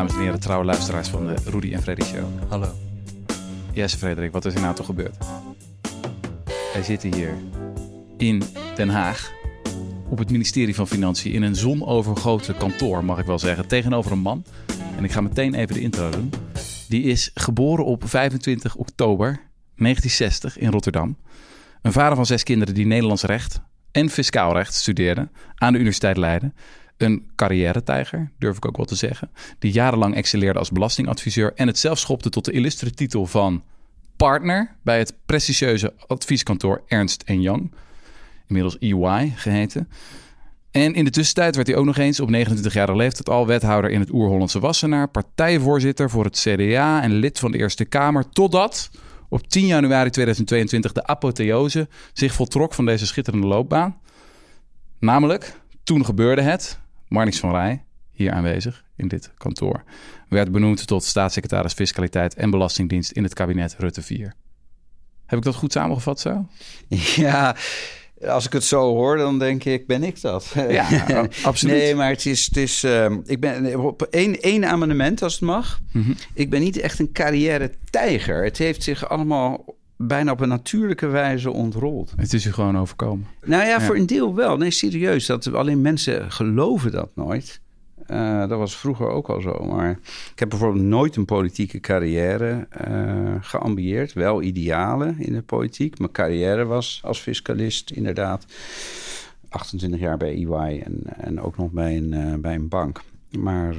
Dames en heren, trouwe luisteraars van de Rudy en Freddy Show. Hallo. Jesse Frederik, wat is er nou toch gebeurd? Wij zitten hier in Den Haag op het ministerie van Financiën in een zonovergoten kantoor, mag ik wel zeggen, tegenover een man. En ik ga meteen even de intro doen. Die is geboren op 25 oktober 1960 in Rotterdam. Een vader van zes kinderen die Nederlands recht en fiscaal recht studeerde aan de Universiteit Leiden. Een carrière-tijger, durf ik ook wel te zeggen. Die jarenlang excelleerde als belastingadviseur en het zelf schopte tot de illustre titel van partner bij het prestigieuze advieskantoor Ernst Young. Inmiddels EY geheten. En in de tussentijd werd hij ook nog eens op 29-jarige leeftijd al wethouder in het Oer-Hollandse Wassenaar, partijvoorzitter voor het CDA en lid van de Eerste Kamer, totdat op 10 januari 2022 de apotheose zich voltrok van deze schitterende loopbaan. Namelijk, toen gebeurde het, Marnix van Rij, hier aanwezig in dit kantoor, werd benoemd tot staatssecretaris Fiscaliteit en Belastingdienst in het kabinet Rutte 4. Heb ik dat goed samengevat zo? Ja, als ik het zo hoor, dan denk ik, ben ik dat? Ja, absoluut. Nee, maar het is, het is uh, ik ben op één, één amendement, als het mag. Mm -hmm. Ik ben niet echt een carrière-tijger. Het heeft zich allemaal bijna op een natuurlijke wijze ontrold. Het is u gewoon overkomen. Nou ja, ja, voor een deel wel. Nee, serieus. Dat, alleen mensen geloven dat nooit. Uh, dat was vroeger ook al zo. Maar ik heb bijvoorbeeld nooit een politieke carrière uh, geambieerd. Wel idealen in de politiek. Mijn carrière was als fiscalist inderdaad 28 jaar bij EY en, en ook nog bij een, uh, bij een bank. Maar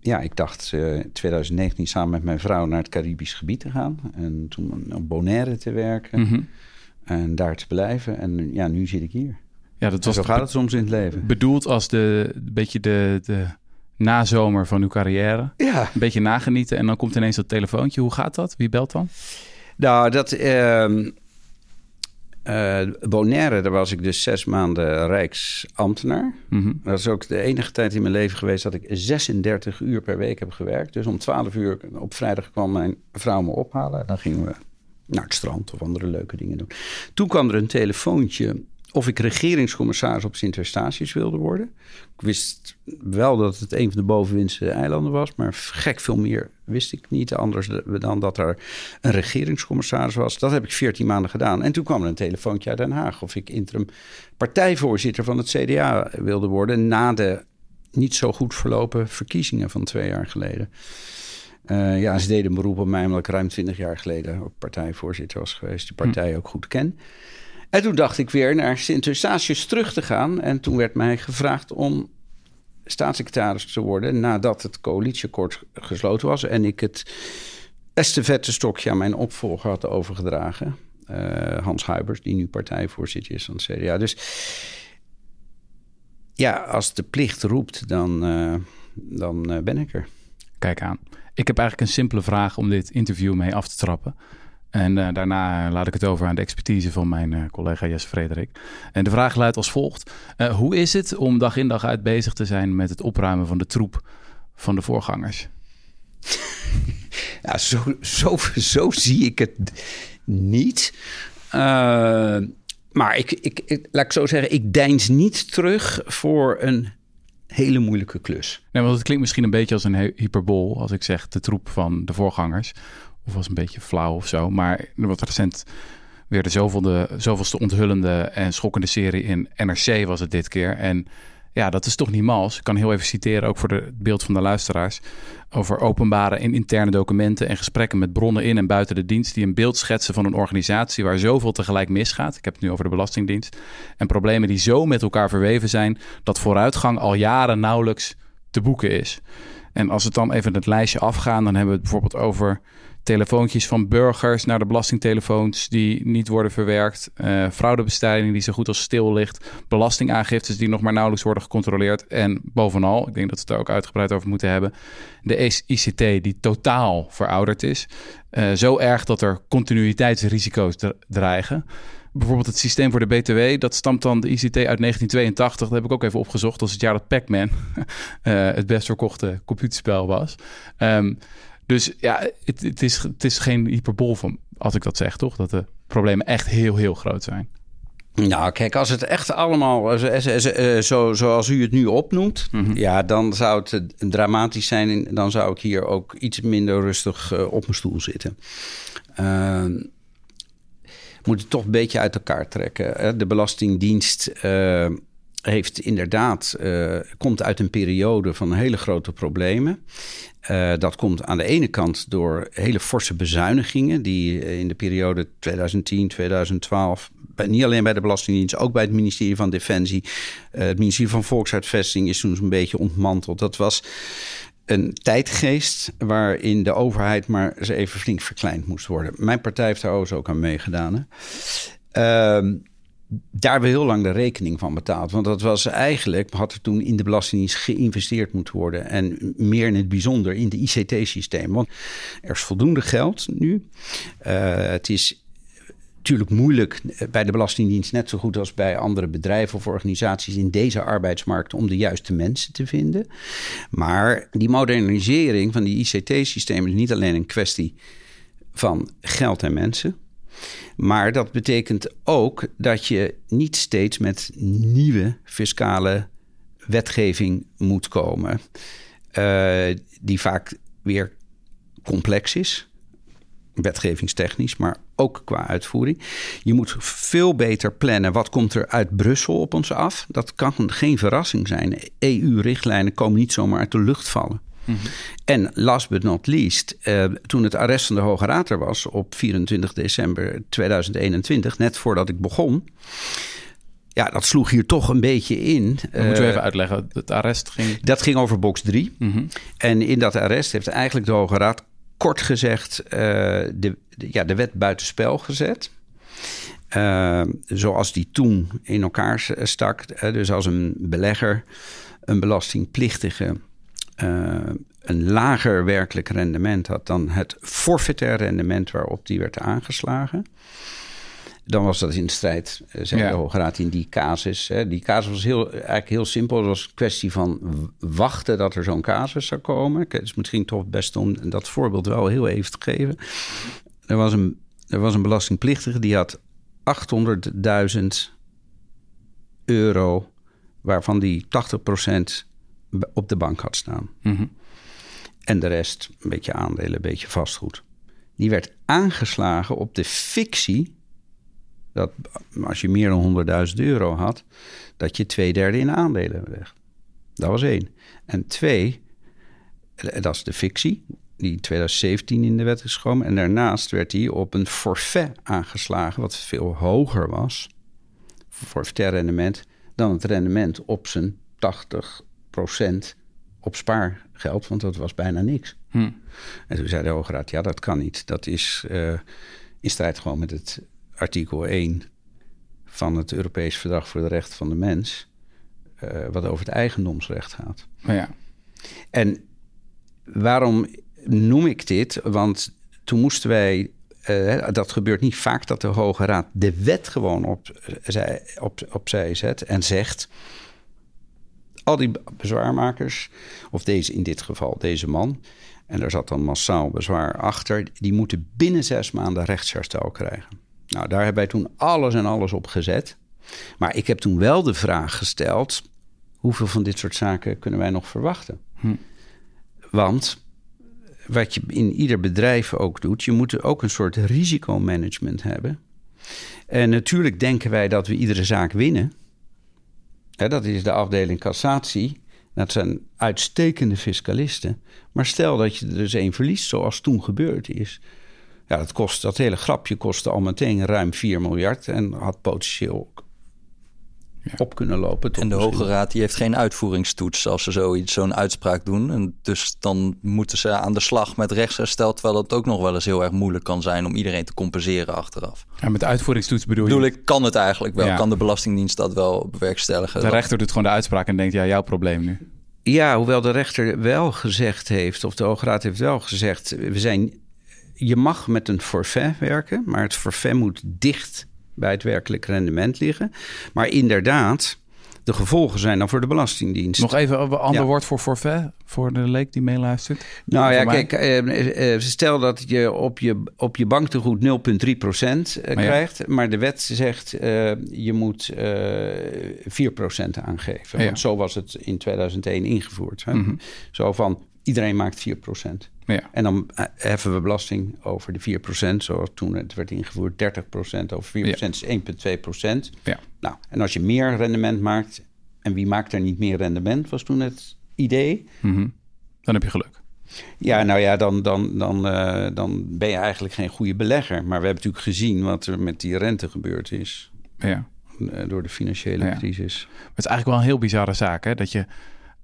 ja, ik dacht in 2019 samen met mijn vrouw naar het Caribisch gebied te gaan. En toen op Bonaire te werken. Mm -hmm. En daar te blijven. En ja, nu zit ik hier. Ja, dat was zo gaat het soms in het leven. Bedoeld als de, een beetje de, de nazomer van uw carrière. Ja. Een beetje nagenieten en dan komt ineens dat telefoontje. Hoe gaat dat? Wie belt dan? Nou, dat... Uh, uh, Bonaire, daar was ik dus zes maanden Rijksambtenaar. Mm -hmm. Dat is ook de enige tijd in mijn leven geweest dat ik 36 uur per week heb gewerkt. Dus om 12 uur op vrijdag kwam mijn vrouw me ophalen. En dan gingen we naar het strand of andere leuke dingen doen. Toen kwam er een telefoontje of ik regeringscommissaris op Sint-Eustatius wilde worden. Ik wist wel dat het een van de bovenwindse eilanden was, maar gek veel meer wist ik niet. Anders dan dat er een regeringscommissaris was. Dat heb ik 14 maanden gedaan. En toen kwam er een telefoontje uit Den Haag of ik interim partijvoorzitter van het CDA wilde worden na de niet zo goed verlopen verkiezingen van twee jaar geleden. Uh, ja, ze deden een beroep op mij omdat ik ruim 20 jaar geleden ook partijvoorzitter was geweest. Die partij ook goed ken. En toen dacht ik weer naar Sint-Eustatius terug te gaan. En toen werd mij gevraagd om staatssecretaris te worden... nadat het coalitieakkoord gesloten was... en ik het estafette stokje aan mijn opvolger had overgedragen. Uh, Hans Huibers, die nu partijvoorzitter is van het CDA. Dus ja, als de plicht roept, dan, uh, dan uh, ben ik er. Kijk aan. Ik heb eigenlijk een simpele vraag om dit interview mee af te trappen. En uh, daarna laat ik het over aan de expertise van mijn uh, collega Jesse Frederik. En de vraag luidt als volgt. Uh, hoe is het om dag in dag uit bezig te zijn met het opruimen van de troep van de voorgangers? Ja, zo, zo, zo zie ik het niet. maar ik, ik, ik, laat ik zo zeggen, ik deins niet terug voor een hele moeilijke klus. Nee, want het klinkt misschien een beetje als een hyperbool als ik zeg de troep van de voorgangers. Of was een beetje flauw of zo. Maar wat recent weer de zoveelste, zoveelste onthullende en schokkende serie in NRC was het dit keer. En ja, dat is toch niet mals. Ik kan heel even citeren, ook voor het beeld van de luisteraars. Over openbare en interne documenten en gesprekken met bronnen in en buiten de dienst. die een beeld schetsen van een organisatie waar zoveel tegelijk misgaat. Ik heb het nu over de Belastingdienst. En problemen die zo met elkaar verweven zijn. dat vooruitgang al jaren nauwelijks te boeken is. En als we dan even het lijstje afgaan, dan hebben we het bijvoorbeeld over telefoontjes van burgers naar de belastingtelefoons die niet worden verwerkt, uh, fraudebestrijding die zo goed als stil ligt, belastingaangiftes die nog maar nauwelijks worden gecontroleerd en bovenal, ik denk dat we het er ook uitgebreid over moeten hebben, de ICT die totaal verouderd is. Uh, zo erg dat er continuïteitsrisico's dreigen. Bijvoorbeeld het systeem voor de BTW, dat stamt dan de ICT uit 1982. Dat heb ik ook even opgezocht. Dat is het jaar dat Pac-Man uh, het best verkochte computerspel was. Um, dus ja, het, het, is, het is geen hyperbol van, als ik dat zeg, toch? Dat de problemen echt heel, heel groot zijn. Nou, kijk, als het echt allemaal uh, zo, zoals u het nu opnoemt, mhm. ja, dan zou het dramatisch zijn. Dan zou ik hier ook iets minder rustig op mijn stoel zitten. Uh, moet het toch een beetje uit elkaar trekken. De Belastingdienst heeft inderdaad, komt uit een periode van hele grote problemen. Uh, dat komt aan de ene kant door hele forse bezuinigingen die in de periode 2010, 2012 niet alleen bij de Belastingdienst, ook bij het ministerie van Defensie. Uh, het ministerie van Volkshuisvesting is toen een beetje ontmanteld. Dat was een tijdgeest waarin de overheid maar eens even flink verkleind moest worden. Mijn partij heeft daar ook aan meegedaan. Uh, daar hebben we heel lang de rekening van betaald. Want dat was eigenlijk, had er toen in de Belastingdienst geïnvesteerd moeten worden. En meer in het bijzonder in de ICT-systeem. Want er is voldoende geld nu. Uh, het is natuurlijk moeilijk bij de Belastingdienst, net zo goed als bij andere bedrijven of organisaties in deze arbeidsmarkt, om de juiste mensen te vinden. Maar die modernisering van die ICT-systemen is niet alleen een kwestie van geld en mensen. Maar dat betekent ook dat je niet steeds met nieuwe fiscale wetgeving moet komen, uh, die vaak weer complex is wetgevingstechnisch, maar ook qua uitvoering. Je moet veel beter plannen wat komt er uit Brussel op ons af. Dat kan geen verrassing zijn. EU-richtlijnen komen niet zomaar uit de lucht vallen. Mhm. En last but not least, uh, toen het arrest van de Hoge Raad er was op 24 december 2021, net voordat ik begon. Ja, dat sloeg hier toch een beetje in. Dan moeten we eh, even uitleggen. Het arrest ging. Dat ging over box 3. Mhm. En in dat arrest heeft eigenlijk de Hoge Raad kort gezegd uh, de, ja, de wet buitenspel gezet. Uh, zoals die toen in elkaar stak. dus als een belegger, een belastingplichtige, een lager werkelijk rendement had dan het forfaitair rendement waarop die werd aangeslagen dan was dat in strijd, eh, zei ja. de Hoge Raad, in die casus. Hè. Die casus was heel, eigenlijk heel simpel. Het was een kwestie van wachten dat er zo'n casus zou komen. Het is misschien toch het beste om dat voorbeeld wel heel even te geven. Er was een, er was een belastingplichtige die had 800.000 euro... waarvan die 80% op de bank had staan. Mhm. En de rest, een beetje aandelen, een beetje vastgoed. Die werd aangeslagen op de fictie dat als je meer dan 100.000 euro had, dat je twee derde in aandelen legt. Dat was één. En twee, eh, dat is de fictie, die in 2017 in de wet is gekomen. En daarnaast werd hij op een forfait aangeslagen, wat veel hoger was, forfaitair rendement, dan het rendement op zijn 80% op spaargeld, want dat was bijna niks. Hm. En toen zei de Hoge Raad, ja, dat kan niet. Dat is uh, in strijd gewoon met het artikel 1 van het Europees Verdrag voor de Rechten van de Mens, uh, wat over het eigendomsrecht gaat. Oh ja. En waarom noem ik dit? Want toen moesten wij, uh, dat gebeurt niet vaak, dat de Hoge Raad de wet gewoon op, eh, zij, op, opzij zet en zegt. Al die bezwaarmakers, of deze in dit geval deze man, en daar zat dan massaal bezwaar achter, die moeten binnen zes maanden rechtsherstel krijgen. Nou, daar hebben wij toen alles en alles op gezet. Maar ik heb toen wel de vraag gesteld: hoeveel van dit soort zaken kunnen wij nog verwachten? Hm. Want wat je in ieder bedrijf ook doet, je moet ook een soort risicomanagement hebben. En natuurlijk denken wij dat we iedere zaak winnen. Dat is de afdeling cassatie. Dat zijn uitstekende fiscalisten. Maar stel dat je er dus één verliest, zoals toen gebeurd is. Ja, dat, kost, dat hele grapje kostte al meteen ruim 4 miljard en had potentieel op kunnen lopen. En de Hoge Raad die heeft geen uitvoeringstoets als ze zoiets, zo'n uitspraak doen. En dus dan moeten ze aan de slag met rechtsherstel, terwijl dat ook nog wel eens heel erg moeilijk kan zijn om iedereen te compenseren achteraf. Ja, met uitvoeringstoets bedoel je? Bedoel ik, kan het eigenlijk wel? Kan de Belastingdienst dat wel bewerkstelligen? De rechter doet gewoon de uitspraak en denkt, ja, jouw probleem nu. Ja, hoewel de rechter wel gezegd heeft, of de Hoge Raad heeft wel gezegd, we zijn je mag met een forfait werken, maar het forfait moet dicht bij het werkelijk rendement liggen. Maar inderdaad, de gevolgen zijn dan voor de Belastingdienst. Nog even een ander woord voor forfait, voor de leek die meeluistert. Nou ja, kijk, uh, stel dat je op je, op je banktegoed 0,3 procent uh, krijgt, maar de wet zegt je moet 4 procent aangeven. Want zo was het in 2001 ingevoerd. Hè? Mm -hmm. Zo van, iedereen maakt 4 procent. Ja. En dan heffen we belasting over de 4%, zoals toen het werd ingevoerd. 30% over 4% ja. is 1,2%. Ja. Nou, en als je meer rendement maakt, en wie maakt er niet meer rendement, was toen het idee. Mm -hmm. Dan heb je geluk. Ja, nou ja, dan, dan, dan, uh, dan ben je eigenlijk geen goede belegger. Maar we hebben natuurlijk gezien wat er met die rente gebeurd is. Ja. Uh, door de financiële ja. crisis. Het is eigenlijk wel een heel bizarre zaak, hè? Dat je...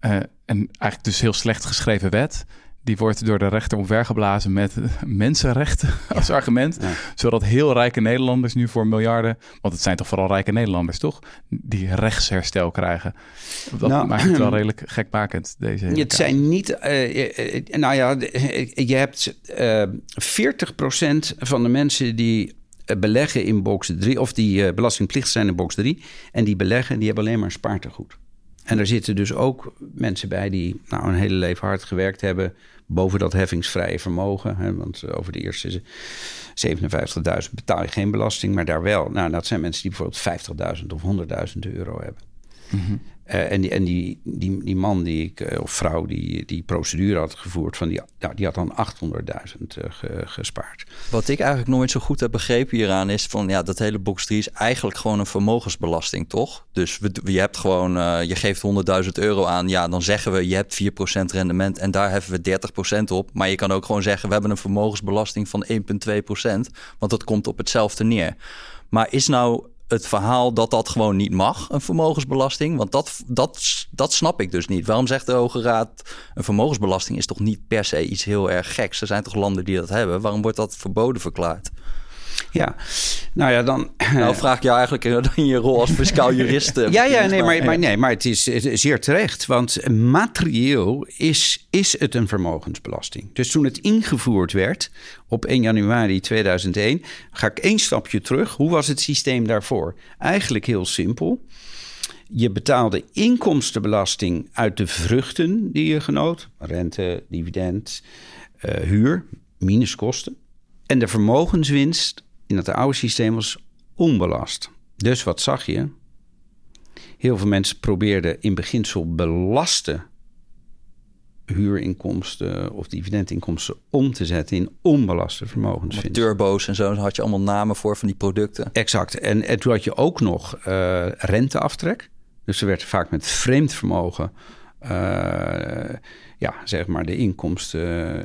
Uh, en eigenlijk dus heel slecht geschreven wet die wordt door de rechter omvergeblazen met mensenrechten als argument. Zodat heel rijke Nederlanders nu voor miljarden, want het zijn toch vooral rijke Nederlanders, toch? Die rechtsherstel krijgen. Dat nou, maakt het wel redelijk gekmakend, deze Het zijn niet, uh, nou ja, je hebt uh, 40% van de mensen die beleggen in box 3, of die belastingplichtig zijn in box 3, en die beleggen, die hebben alleen maar spaartegoed. En er zitten dus ook mensen bij die nou, een hele leven hard gewerkt hebben boven dat heffingsvrije vermogen. Hè, want eh, over de eerste 57.000 betaal je geen belasting, maar daar wel. Nou, dat zijn mensen die bijvoorbeeld 50.000 of 100.000 euro hebben. Mm uh, en die, en die, die, man die ik, uh, of vrouw die die procedure had gevoerd, van die, ja, die had dan 800.000 uh, ge, gespaard. Wat ik eigenlijk nooit zo goed heb begrepen hieraan is van ja, dat hele box 3 is eigenlijk gewoon een vermogensbelasting, toch? Dus we, je hebt gewoon, je geeft 100.000 euro aan, ja, dan zeggen we je hebt 4% rendement en daar heffen we 30% op. Maar je kan ook gewoon zeggen we hebben een vermogensbelasting van 1,2%, want dat komt op hetzelfde neer. Maar is nou het verhaal dat dat gewoon niet mag, een vermogensbelasting. Want dat, dat, dat snap ik dus niet. Waarom zegt de Hoge Raad, een vermogensbelasting is toch niet per se iets heel erg geks? Er zijn toch landen die dat hebben? Waarom wordt dat verboden verklaard? Ja, nou ja, dan... Nou vraag ik jou eigenlijk in je rol als fiscaal jurist. Eh, ja, ja, nee, maar, maar, nee, maar het is, zeer terecht. Want materieel is, is het een vermogensbelasting. Dus toen het ingevoerd werd op 1 januari 2001... ga ik één stapje terug. Hoe was het systeem daarvoor? Eigenlijk heel simpel. Je betaalde inkomstenbelasting uit de vruchten die je genoot. Rente, dividend, uh, huur, minuskosten. En de vermogenswinst in het oude systeem was onbelast. Dus wat zag je? Heel veel mensen probeerden in beginsel belasten huurinkomsten of dividendinkomsten om te zetten in onbelaste vermogenswinst. Turbo's en zo had je allemaal namen voor van die producten. Exact. En, en toen had je ook nog uh, renteaftrek. Dus er werd vaak met vreemd vermogen uh, ja, zeg maar de inkomsten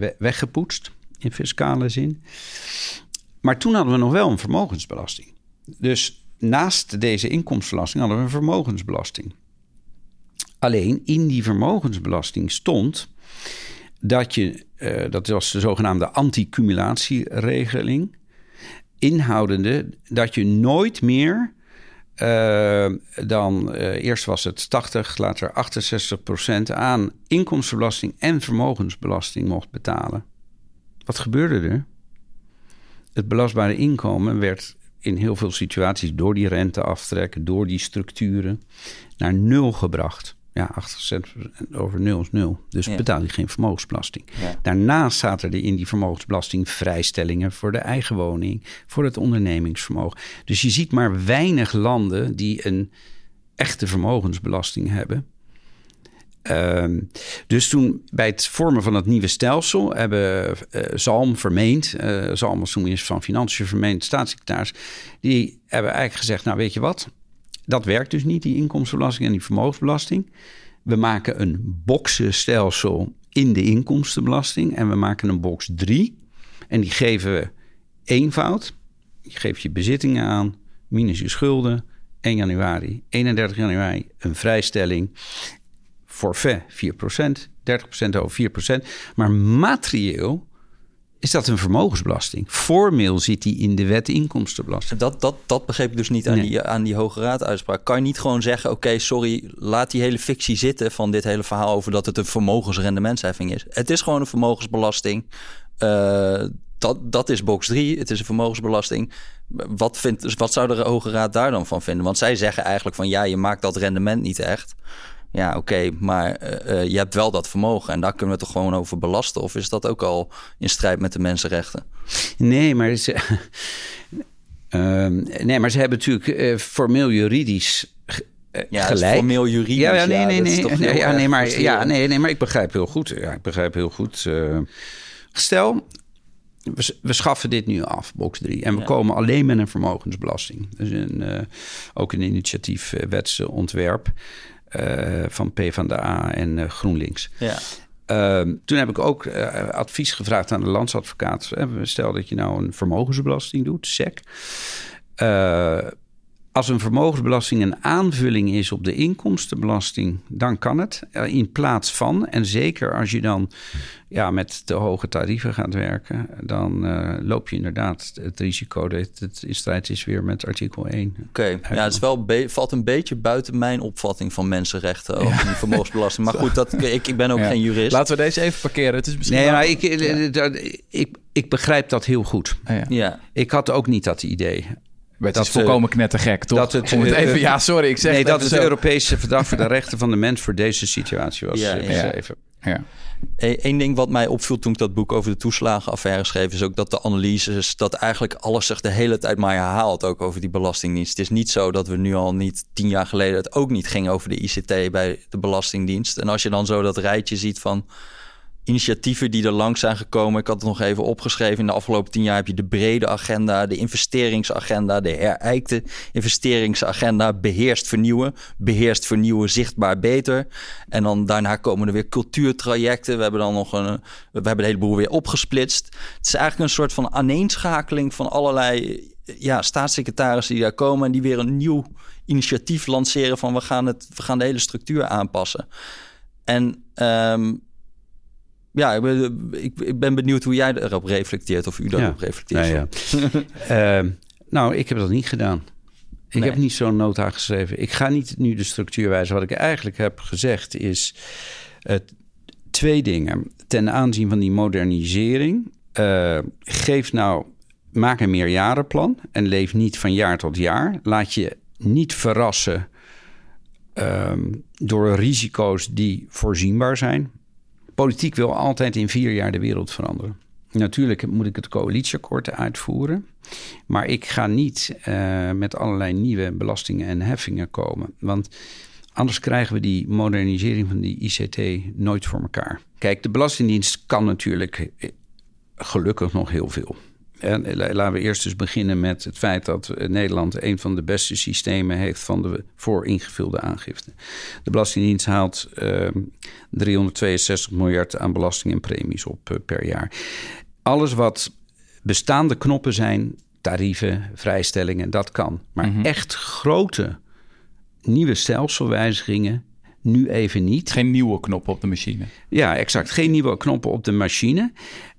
uh, weggepoetst in fiscale zin. Maar toen hadden we nog wel een vermogensbelasting. Dus naast deze inkomstenbelasting hadden we een vermogensbelasting. Alleen in die vermogensbelasting stond dat je, uh, dat was de zogenaamde anticumulatieregeling, inhoudende dat je nooit meer uh, dan, uh, eerst was het 80, later 68 procent aan inkomstenbelasting en vermogensbelasting mocht betalen. Wat gebeurde er? Het belastbare inkomen werd in heel veel situaties door die renteaftrek, door die structuren, naar nul gebracht. Ja, 8% over nul is nul. Dus ja. betaal je geen vermogensbelasting. Daarnaast zaten er in die vermogensbelasting vrijstellingen voor de eigen woning, voor het ondernemingsvermogen. Dus je ziet maar weinig landen die een echte vermogensbelasting hebben. Uh, dus toen bij het vormen van het nieuwe stelsel hebben uh, Zalm vermeend, uh, Zalm was toen van Financiën vermeend, staatssecretaris, die hebben eigenlijk gezegd, nou weet je wat, dat werkt dus niet, die inkomstenbelasting en die vermogensbelasting. We maken een boxenstelsel in de inkomstenbelasting en we maken een box 3 en die geven we eenvoud. Je geeft je bezittingen aan, minus je schulden, 1 januari, 31 januari een vrijstelling forfait 4%, 30% over 4%. Maar materieel is dat een vermogensbelasting. Formeel zit die in de wet inkomstenbelasting. Dat, dat, dat begreep ik dus niet aan, nee. die, aan die Hoge Raad uitspraak. Kan je niet gewoon zeggen, oké, sorry, laat die hele fictie zitten... van dit hele verhaal over dat het een vermogensrendementsheffing is. Het is gewoon een vermogensbelasting. Uh, dat, dat is box 3, het is een vermogensbelasting. Wat, vindt, wat zou de Hoge Raad daar dan van vinden? Want zij zeggen eigenlijk van ja, je maakt dat rendement niet echt. Ja, oké, maar uh, je hebt wel dat vermogen en daar kunnen we toch gewoon over belasten? Of is dat ook al in strijd met de mensenrechten? Nee, maar ze, uh, nee, maar ze hebben natuurlijk uh, formeel juridisch ja, gelijk. formeel juridisch. Ja, ja, nee, nee, nee, nee, ja, nee, maar, ja, nee, nee, maar ik begrijp heel goed. Ja, ik begrijp heel goed. stel, we, we, schaffen dit nu af, box 3. En we komen alleen met een vermogensbelasting. Dus een, uh, ook een initiatief wetsontwerp van PvdA en uh, GroenLinks. Ja. Uh, toen heb ik ook uh, advies gevraagd aan de landsadvocaat. Stel dat je nou een vermogensbelasting doet, SEC. Uh, als een vermogensbelasting een aanvulling is op de inkomstenbelasting, dan kan het in plaats van. En zeker als je dan ja, met de hoge tarieven gaat werken, dan uh, loop je inderdaad het risico dat het in strijd is weer met artikel 1. Oké, okay. ja, het is wel valt een beetje buiten mijn opvatting van mensenrechten over ja. die vermogensbelasting. Maar goed, dat, ik, ik ben ook ja. geen jurist. Laten we deze even parkeren. Het is misschien nee, maar ik, ik, ik begrijp dat heel goed. ja. Ik had ook niet dat idee. Het dat is volkomen knettergek, toch? Dat het, Om het even, ja, sorry, ik zeg Nee, dat het zo. Europese verdrag voor de rechten van de mens voor deze situatie was ja, geschreven. Ja. Eén ding wat mij opviel toen ik dat boek over de toeslagenaffaire schreef, is ook dat de analyses, dat eigenlijk alles zich de hele tijd maar herhaalt, ook over die Belastingdienst. Het is niet zo dat we nu al niet tien jaar geleden het ook niet ging over de ICT bij de Belastingdienst. En als je dan zo dat rijtje ziet van initiatieven die er langs zijn gekomen. Ik had het nog even opgeschreven. In de afgelopen tien jaar heb je de brede agenda, de investeringsagenda, de herijkte investeringsagenda, beheerst vernieuwen, beheerst vernieuwen, zichtbaar beter. En dan daarna komen er weer cultuurtrajecten. We hebben dan nog een, we hebben de hele boel weer opgesplitst. Het is eigenlijk een soort van aaneenschakeling van allerlei ja, staatssecretarissen die daar komen en die weer een nieuw initiatief lanceren van we gaan, het, we gaan de hele structuur aanpassen. En um, ja, ik ben, ik, ben, benieuwd hoe jij erop reflecteert of u daarop ja. reflecteert. Ja, ja. uh, nou, ik heb dat niet gedaan. Ik nee. heb niet zo'n nota geschreven. Ik ga niet nu de structuur wijzen. Wat ik eigenlijk heb gezegd is uh, twee dingen. Ten aanzien van die modernisering. Uh, geef nou, maak een meerjarenplan en leef niet van jaar tot jaar. Laat je niet verrassen um, door risico's die voorzienbaar zijn. Politiek wil altijd in vier jaar de wereld veranderen. Natuurlijk moet ik het coalitieakkoord uitvoeren. Maar ik ga niet uh, met allerlei nieuwe belastingen en heffingen komen. Want anders krijgen we die modernisering van die ICT nooit voor elkaar. Kijk, de Belastingdienst kan natuurlijk eh, gelukkig nog heel veel. En laten we eerst eens beginnen met het feit dat eh, Nederland een van de beste systemen heeft van de voor ingevulde aangifte. De Belastingdienst haalt uh, 362 miljard aan belasting en premies op uh, per jaar. Alles wat bestaande knoppen zijn, tarieven, vrijstellingen, dat kan. Maar mm -hmm. echt grote nieuwe stelselwijzigingen, nu even niet. Geen nieuwe knoppen op de machine. Ja, exact. Geen nieuwe knoppen op de machine.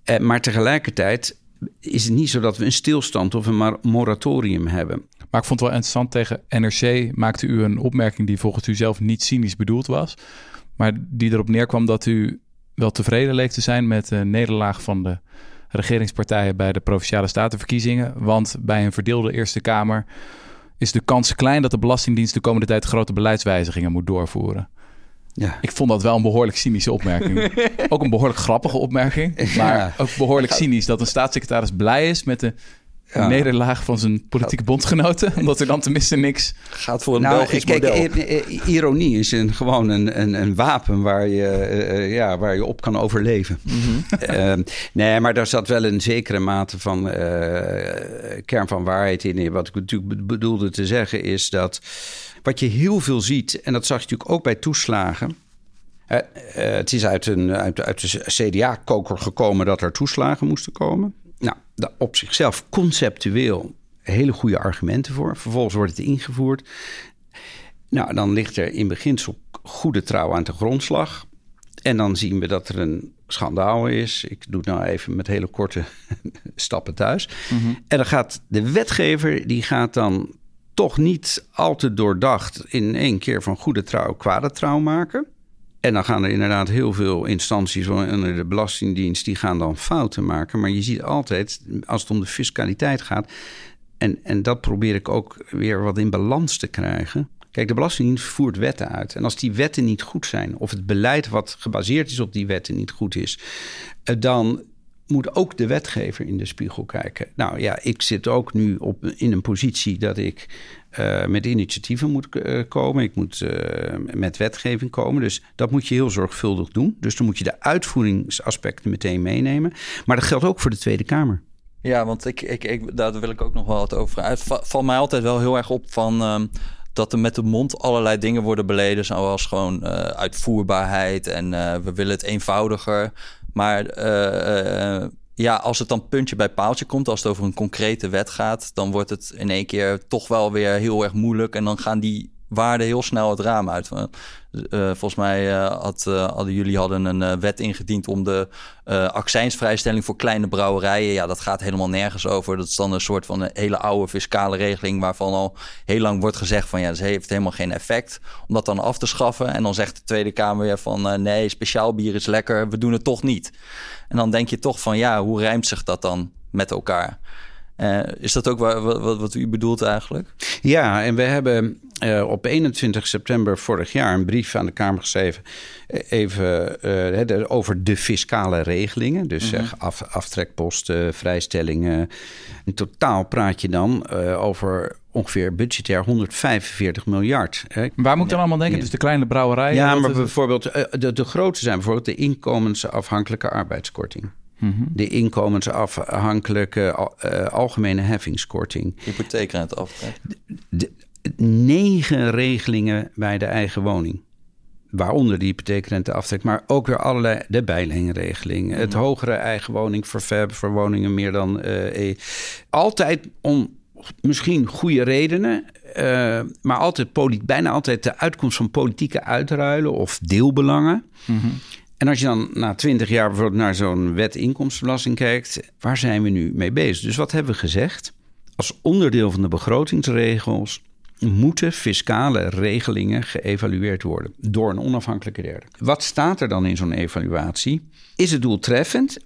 Uh, maar tegelijkertijd is het niet zo dat we een stilstand of een moratorium hebben. Maar ik vond het wel interessant tegen NRC maakte u een opmerking die volgens u zelf niet cynisch bedoeld was, maar die erop neerkwam dat u wel tevreden leek te zijn met de nederlaag van de regeringspartijen bij de provinciale statenverkiezingen, want bij een verdeelde Eerste Kamer is de kans klein dat de Belastingdienst de komende tijd grote beleidswijzigingen moet doorvoeren. Ja. Ik vond dat wel een behoorlijk cynische opmerking. ook een behoorlijk grappige opmerking. Maar ook behoorlijk cynisch dat een staatssecretaris blij is met de ja. nederlaag van zijn politieke bondgenoten. Omdat er dan tenminste niks... Gaat voor een nou, Belgisch kijk, model. Eh, eh, ironie is een, gewoon een, een, een wapen waar je, uh, ja, waar je op kan overleven. Mm -hmm. uh, nee, maar daar zat wel een zekere mate van uh, kern van waarheid in. Wat ik natuurlijk bedoelde te zeggen is dat... Wat je heel veel ziet, en dat zag je natuurlijk ook bij toeslagen. Uh, uh, het is uit, een, uit, uit de CDA-koker gekomen dat er toeslagen moesten komen. Nou, op zichzelf conceptueel hele goede argumenten voor. Vervolgens wordt het ingevoerd. Nou, dan ligt er in beginsel goede trouw aan de grondslag. En dan zien we dat er een schandaal is. Ik doe het nou even met hele korte stappen thuis. Mm -hmm. En dan gaat de wetgever, die gaat dan toch niet al te doordacht in één keer van goede trouw kwade trouw maken. En dan gaan er inderdaad heel veel instanties onder de Belastingdienst... die gaan dan fouten maken. Maar je ziet altijd, als het om de fiscaliteit gaat... en, en dat probeer ik ook weer wat in balans te krijgen... Kijk, de Belastingdienst voert wetten uit. En als die wetten niet goed zijn, of het beleid wat gebaseerd is op die wetten niet goed is, eh, dan moet ook de wetgever in de spiegel kijken. Nou ja, ik zit ook nu op, in een positie dat ik uh, met initiatieven moet uh, komen. Ik moet uh, met wetgeving komen. Dus dat moet je heel zorgvuldig doen. Dus dan moet je de uitvoeringsaspecten meteen meenemen. Maar dat geldt ook voor de Tweede Kamer. Ja, want ik, ik, ik, daar wil ik ook nog wel wat over uit. Valt mij altijd wel heel erg op van. Um, dat er met de mond allerlei dingen worden beleden, zoals gewoon uitvoerbaarheid en we willen het eenvoudiger. Maar ja, als het dan puntje bij paaltje komt, als het over een concrete wet gaat, dan wordt het in één keer toch wel weer heel erg moeilijk. En dan gaan die waarden heel snel het raam uit. Uh, volgens mij uh, had, uh, hadden jullie hadden een wet ingediend om de accijnsvrijstelling voor kleine brouwerijen. Ja, dat gaat helemaal nergens over. Dat is dan een soort van een hele oude fiscale regeling waarvan al heel lang wordt gezegd van ja, dat heeft helemaal geen effect. Om dat dan af te schaffen. En dan zegt de Tweede Kamer weer van nee, speciaal bier is lekker, we doen het toch niet. En dan denk je toch van ja, hoe rijmt zich dat dan met elkaar? Uh, is dat ook wat, wat, wat, u bedoelt eigenlijk? Ja, en we hebben uh, op 21 september vorig jaar een brief aan de Kamer geschreven. Eh, even uh, over de fiscale regelingen. Dus mm -hmm. zeg af, aftrekposten, vrijstellingen. In totaal praat je dan over ongeveer budgetair 145 miljard. Waar moet ik dan allemaal denken? Dus de kleine brouwerijen? Ja, maar bijvoorbeeld de, de grote zijn bijvoorbeeld de inkomensafhankelijke arbeidskorting. Mhm. De inkomensafhankelijke uh, algemene heffingskorting. Hypotheekrenteaftrek. Negen regelingen bij de eigen woning. Waaronder de hypotheekrenteaftrek, maar ook weer allerlei de bijleenregeling. Mm Het hogere eigen woning ververb voor woningen meer dan uh, e. Altijd om misschien goede redenen, uh, maar altijd bijna altijd de uitkomst van politieke uitruilen of deelbelangen. Mm en als je dan na twintig jaar bijvoorbeeld naar zo'n wet inkomstenbelasting kijkt, waar zijn we nu mee bezig? Dus wat hebben we gezegd? Als onderdeel van de begrotingsregels moeten fiscale regelingen geëvalueerd worden door een onafhankelijke derde. Wat staat er dan in zo'n evaluatie? Is het doeltreffend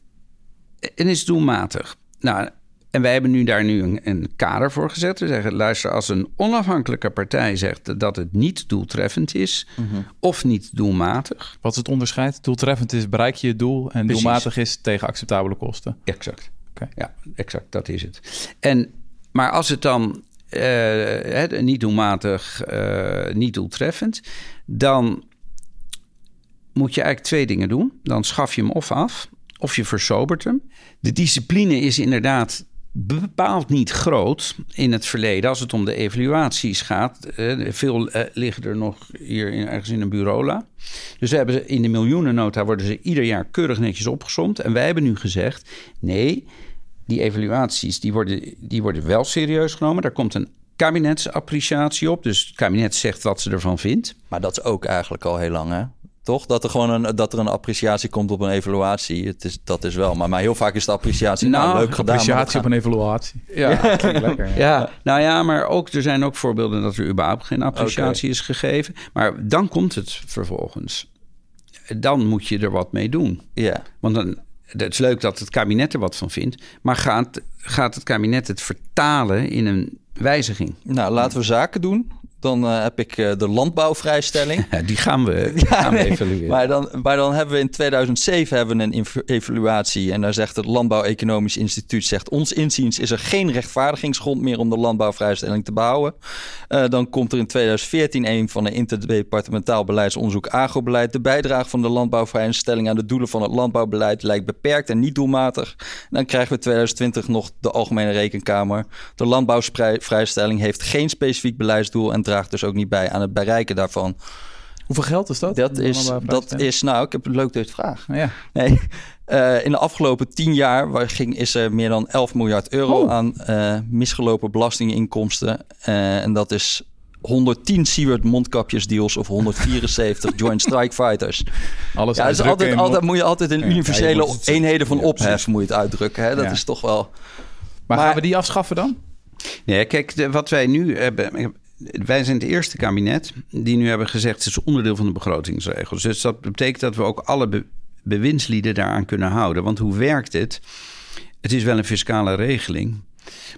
en is het doelmatig? Nou, en wij hebben nu daar nu een, een, kader voor gezet. We zeggen, luister, als een onafhankelijke partij zegt dat het niet doeltreffend is mhm. of niet doelmatig. Wat is het onderscheid? Doeltreffend is bereik je je doel en doelmatig is tegen acceptabele kosten. Exact. Okay. Ja, exact, dat is het. En, maar als het dan uh, niet doelmatig, uh, niet doeltreffend, dan moet je eigenlijk twee dingen doen. Dan schaf je hem of af, of je versobert hem. De discipline is inderdaad bepaald niet groot in het verleden als het om de evaluaties gaat. Uh, veel uh, liggen er nog hier in, ergens in een bureaula. Dus we hebben in de miljoenennota worden ze ieder jaar keurig netjes opgesomd. En wij hebben nu gezegd: nee, die evaluaties die worden, die worden wel serieus genomen. Daar komt een kabinetsappreciatie op. Dus het kabinet zegt wat ze ervan vindt. Maar dat is ook eigenlijk al heel lang, hè? Toch? Dat er gewoon een, dat er een appreciatie komt op een evaluatie. Het is, dat is wel. Maar, maar heel vaak is de appreciatie nou, nou leuk gedaan. Appreciatie op een evaluatie. Ja, ja. lekker. Ja. ja. nou ja, maar ook er zijn ook voorbeelden dat er überhaupt geen appreciatie is gegeven. Maar dan komt het vervolgens. Dan moet je er wat mee doen. Ja. Want dan, het is leuk dat het kabinet er wat van vindt. Maar gaat, gaat het kabinet het vertalen in een wijziging? Nou, laten we zaken doen. Dan uh, heb ik uh, de landbouwvrijstelling. Ja, die gaan we, die gaan we evalueren. Maar dan, maar dan hebben we in 2007 hebben we een evaluatie. En daar zegt het Landbouw-Economisch Instituut... zegt ons inziens is er geen rechtvaardigingsgrond meer... om de landbouwvrijstelling te behouden. Uh, dan komt er in 2014 een van een interdepartementaal beleidsonderzoek agrobeleid. De bijdrage van de landbouwvrijstelling aan de doelen van het landbouwbeleid... lijkt beperkt en niet doelmatig. En dan krijgen we 2020 nog de Algemene Rekenkamer. De landbouwvrijstelling heeft geen specifiek beleidsdoel... en draagt dus ook niet bij aan het bereiken daarvan. Hoeveel geld is dat? Dat is, dat is nou, ik heb een leuk deze vraag. Ja. Nee, uh, in de afgelopen tien jaar waar ging, is er meer dan 11 miljard euro oh. aan uh, misgelopen belastinginkomsten. Uh, en dat is 110 Seward mondkapjesdeals of 174 Joint Strike Fighters. Alles ja, dus altijd, altijd, moet je altijd in universele ja, eenheden van ophef moet je het uitdrukken. Hè? Dat is toch wel... Maar, maar, gaan we die afschaffen dan? Nee, kijk, de, wat wij nu hebben wij zijn het eerste kabinet die nu hebben gezegd... het is onderdeel van de begrotingsregels. Dus dat betekent dat we ook alle be bewindslieden daaraan kunnen houden. Want hoe werkt het? Het is wel een fiscale regeling...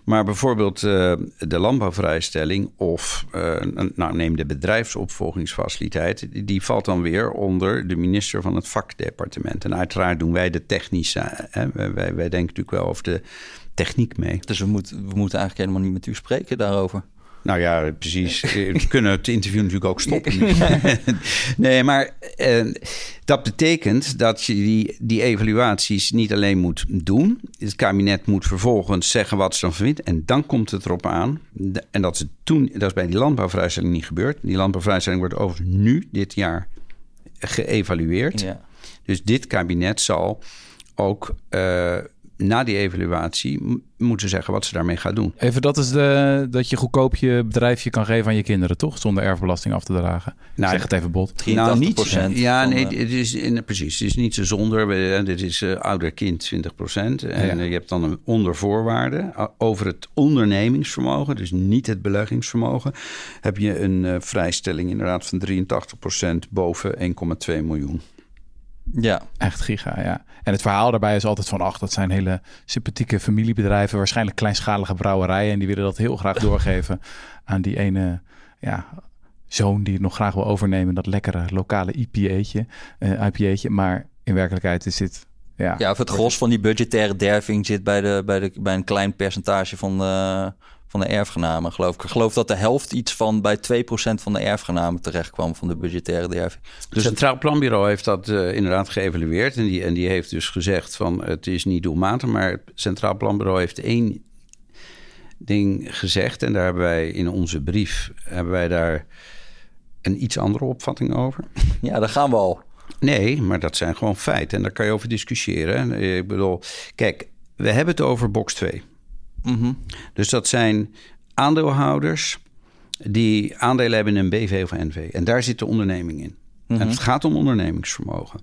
Maar bijvoorbeeld uh, de landbouwvrijstelling of uh, nou, neem de bedrijfsopvolgingsfaciliteit, die valt dan weer onder de minister van het vakdepartement. En uiteraard doen wij de technische. Hè? Wij, wij, denken natuurlijk wel over de techniek mee. Dus we, we moeten eigenlijk helemaal niet met u spreken daarover. Nou ja, precies. We kunnen het interview natuurlijk ook stoppen. nee, maar eh, dat betekent dat je die, die evaluaties niet alleen moet doen. Het kabinet moet vervolgens zeggen wat ze dan vindt. En dan komt het erop aan. En dat is, toen, dat is bij die landbouwvrijstelling niet gebeurd. Die landbouwvrijstelling wordt overigens nu, dit jaar, geëvalueerd. Ja. Dus dit kabinet zal ook... Uh, na die evaluatie moeten zeggen wat ze daarmee gaan doen. Even, dat is de, dat je goedkoop je bedrijfje kan geven aan je kinderen, toch? Zonder erfbelasting af te dragen. Nou, zeg het even bot. Nou, niet, ja, nee, het is, in, precies. Het is niet zo zonder. Dit is uh, ouder kind 20 procent. En je hebt dan een ondervoorwaarde over het ondernemingsvermogen, dus niet het beleggingsvermogen, heb je een uh, vrijstelling inderdaad van 83 procent boven 1,2 miljoen. Ja. Echt giga, ja. En het verhaal daarbij is altijd van... ach, dat zijn hele sympathieke familiebedrijven... waarschijnlijk kleinschalige brouwerijen... en die willen dat heel graag doorgeven aan die ene ja, zoon... die het nog graag wil overnemen, dat lekkere lokale IPA'tje. Uh, IPA'tje. Maar in werkelijkheid is dit... Ja, ja, of het gros van die budgettaire derving zit bij, de, bij, de, bij een klein percentage van de, van de erfgenamen, geloof ik. Ik geloof dat de helft iets van bij 2% van de erfgenamen terecht kwam van de budgettaire derving. Dus het Centraal Planbureau heeft dat uh, inderdaad geëvalueerd. En die, en die heeft dus gezegd van het is niet doelmatig. Maar het Centraal Planbureau heeft één ding gezegd. En daar hebben wij in onze brief hebben wij daar een iets andere opvatting over. Ja, daar gaan we al. Nee, maar dat zijn gewoon feiten. En daar kan je over discussiëren. Ik bedoel, kijk, we hebben het over box 2. Mhm. Dus dat zijn aandeelhouders die aandelen hebben in een BV of NV. En daar zit de onderneming in. En mhm. het gaat om ondernemingsvermogen.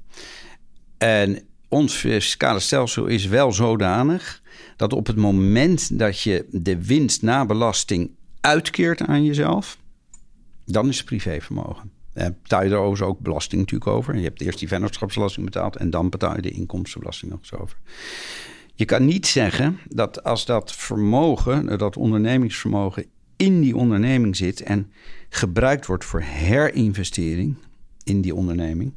En ons fiscale stelsel is wel zodanig dat op het moment dat je de winst na belasting uitkeert aan jezelf, dan is het privévermogen. Daar betaal je er overigens ook belasting natuurlijk over. Je hebt eerst die vennootschapsbelasting betaald en dan betaal je de inkomstenbelasting nog eens over. Je kan niet zeggen dat als dat vermogen, dat ondernemingsvermogen in die onderneming zit en gebruikt wordt voor herinvestering in die onderneming.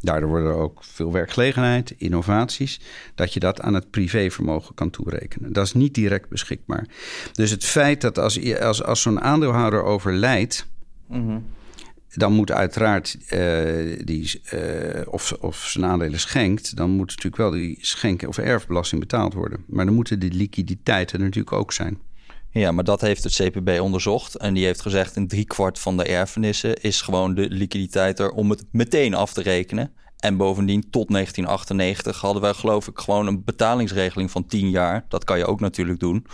Daardoor wordt er ook veel werkgelegenheid, innovaties, dat je dat aan het privévermogen kan toerekenen. Dat is niet direct beschikbaar. Dus het feit dat als, als, als zo'n aandeelhouder overlijdt, mhm dan moet uiteraard uh, die, uh, of, of zijn aandelen schenkt, dan moet natuurlijk wel die schenken of erfbelasting betaald worden. Maar dan moeten die liquiditeiten natuurlijk ook zijn. Ja, maar dat heeft het CPB onderzocht. En die heeft gezegd: in driekwart van de erfenissen is gewoon de liquiditeit er om het meteen af te rekenen. En bovendien, tot 1998 hadden wij, geloof ik, gewoon een betalingsregeling van 10 jaar. Dat kan je ook natuurlijk doen.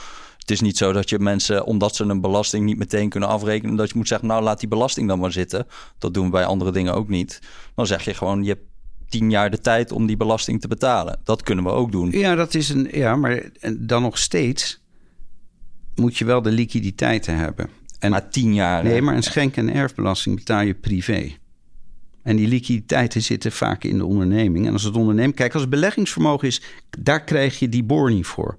Het is niet zo dat je mensen, omdat ze een belasting niet meteen kunnen afrekenen, dat je moet zeggen, nou laat die belasting dan maar zitten. Dat doen we bij andere dingen ook niet. Dan zeg je gewoon, je hebt tien jaar de tijd om die belasting te betalen. Dat kunnen we ook doen. Ja, dat is een. Ja, maar dan nog steeds moet je wel de liquiditeiten hebben. En, maar tien jaar. Nee, maar een schenk- en erfbelasting betaal je privé. En die liquiditeiten zitten vaak in de onderneming. En als het onderneming, kijk, als het beleggingsvermogen is, daar krijg je die boor niet voor.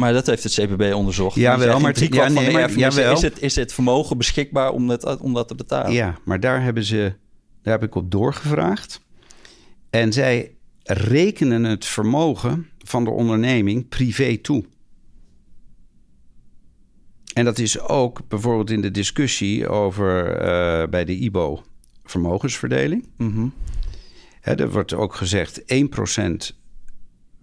Maar dat heeft het CPB onderzocht. Ja, wel, maar, ja, nee, maar ja, is, het, is het vermogen beschikbaar om dat, om dat te betalen? Ja, maar daar hebben ze, daar heb ik op doorgevraagd. En zij rekenen het vermogen van de onderneming privé toe. En dat is ook bijvoorbeeld in de discussie over uh, bij de IBO vermogensverdeling. Mm -hmm. er wordt ook gezegd 1%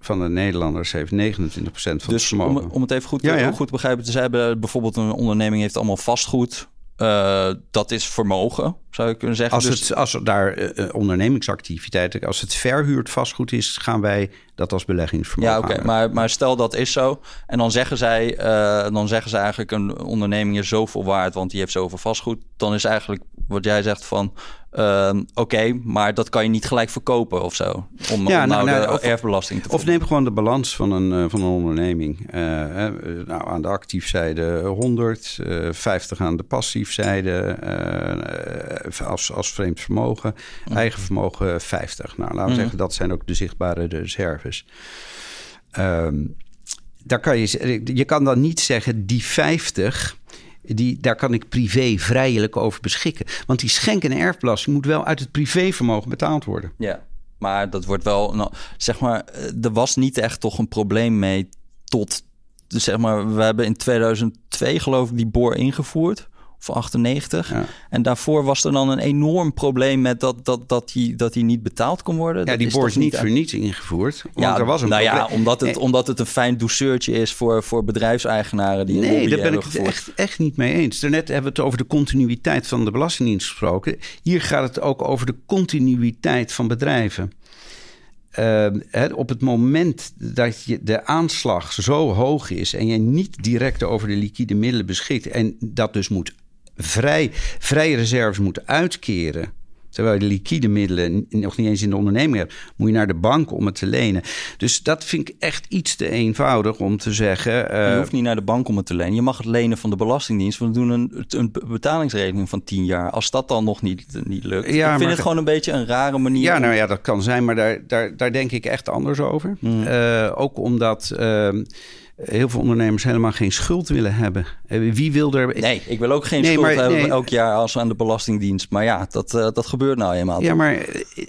van de Nederlanders heeft 29% van dus het vermogen. Om, om het even goed, ja, goed te begrijpen, ze hebben bijvoorbeeld een onderneming heeft allemaal vastgoed. Uh, dat is vermogen, zou je kunnen zeggen. Als, dus... het, als daar uh, ondernemingsactiviteiten, als het verhuurd vastgoed is, gaan wij dat als beleggingsvermogen. Ja, oké, maar, maar stel dat is zo. En dan zeggen zij, uh, dan zeggen ze eigenlijk een onderneming is zoveel waard, want die heeft zoveel vastgoed. Dan is eigenlijk Wat jij zegt van, ehm, oké, maar dat kan je niet gelijk verkopen of zo. Om, ja, nou, nou, de of, erfbelasting te Of neem gewoon de balans van een, eh, van een onderneming. Uh, nou, aan de actiefzijde 100, uh, 50 aan de passiefzijde uh, als, als vreemd vermogen. Eigen vermogen 50. Nou, laten we zeggen, dat zijn ook de zichtbare reserves. Um, daar kan je, je kan dan niet zeggen, die 50 die, daar kan ik privé vrijelijk over beschikken. Want die schenk- en erfbelasting moet wel uit het privévermogen betaald worden. Ja, maar dat wordt wel, nou, zeg maar, eh, er was niet echt toch een probleem mee tot, zeg maar, we hebben in 2002 geloof ik die boor ingevoerd of 98. En daarvoor was er dan een enorm probleem met dat, dat, dat, hij, dat hij niet betaald kon worden. Ja, die boor is niet voor niets ingevoerd. Want ja, er was een nou ja, omdat het, omdat het een fijn douceurtje is voor, voor bedrijfseigenaren die Nee, daar ben ik het echt, echt niet mee eens. Daarnet hebben we het over de continuïteit van de Belastingdienst gesproken. Hier gaat het ook over de continuïteit van bedrijven. Uh, op het moment dat je de aanslag zo hoog is en je niet direct over de liquide middelen beschikt en dat dus moet vrij, vrije reserves moet uitkeren. Terwijl je de liquide middelen nog niet eens in de onderneming hebt, moet je naar de bank om het te lenen. Dus dat vind ik echt iets te eenvoudig om te zeggen. je eh, hoeft niet naar de bank om het te lenen. Je mag het lenen van de Belastingdienst. We doen een, een betalingsregeling van 10 jaar. Als dat dan nog niet, niet lukt. Ja, ik vind het gewoon een beetje een rare manier. Ja, nou ja, dat kan zijn, maar daar, daar, daar denk ik echt anders over. Hmm. Uh, ook omdat. Uh, heel veel ondernemers helemaal geen schuld willen hebben. Eh, wie wil er... Nee, ik wil ook geen schuld hebben elk jaar als aan de Belastingdienst. Maar ja, dat, uh, dat gebeurt nou eenmaal. Ja, maar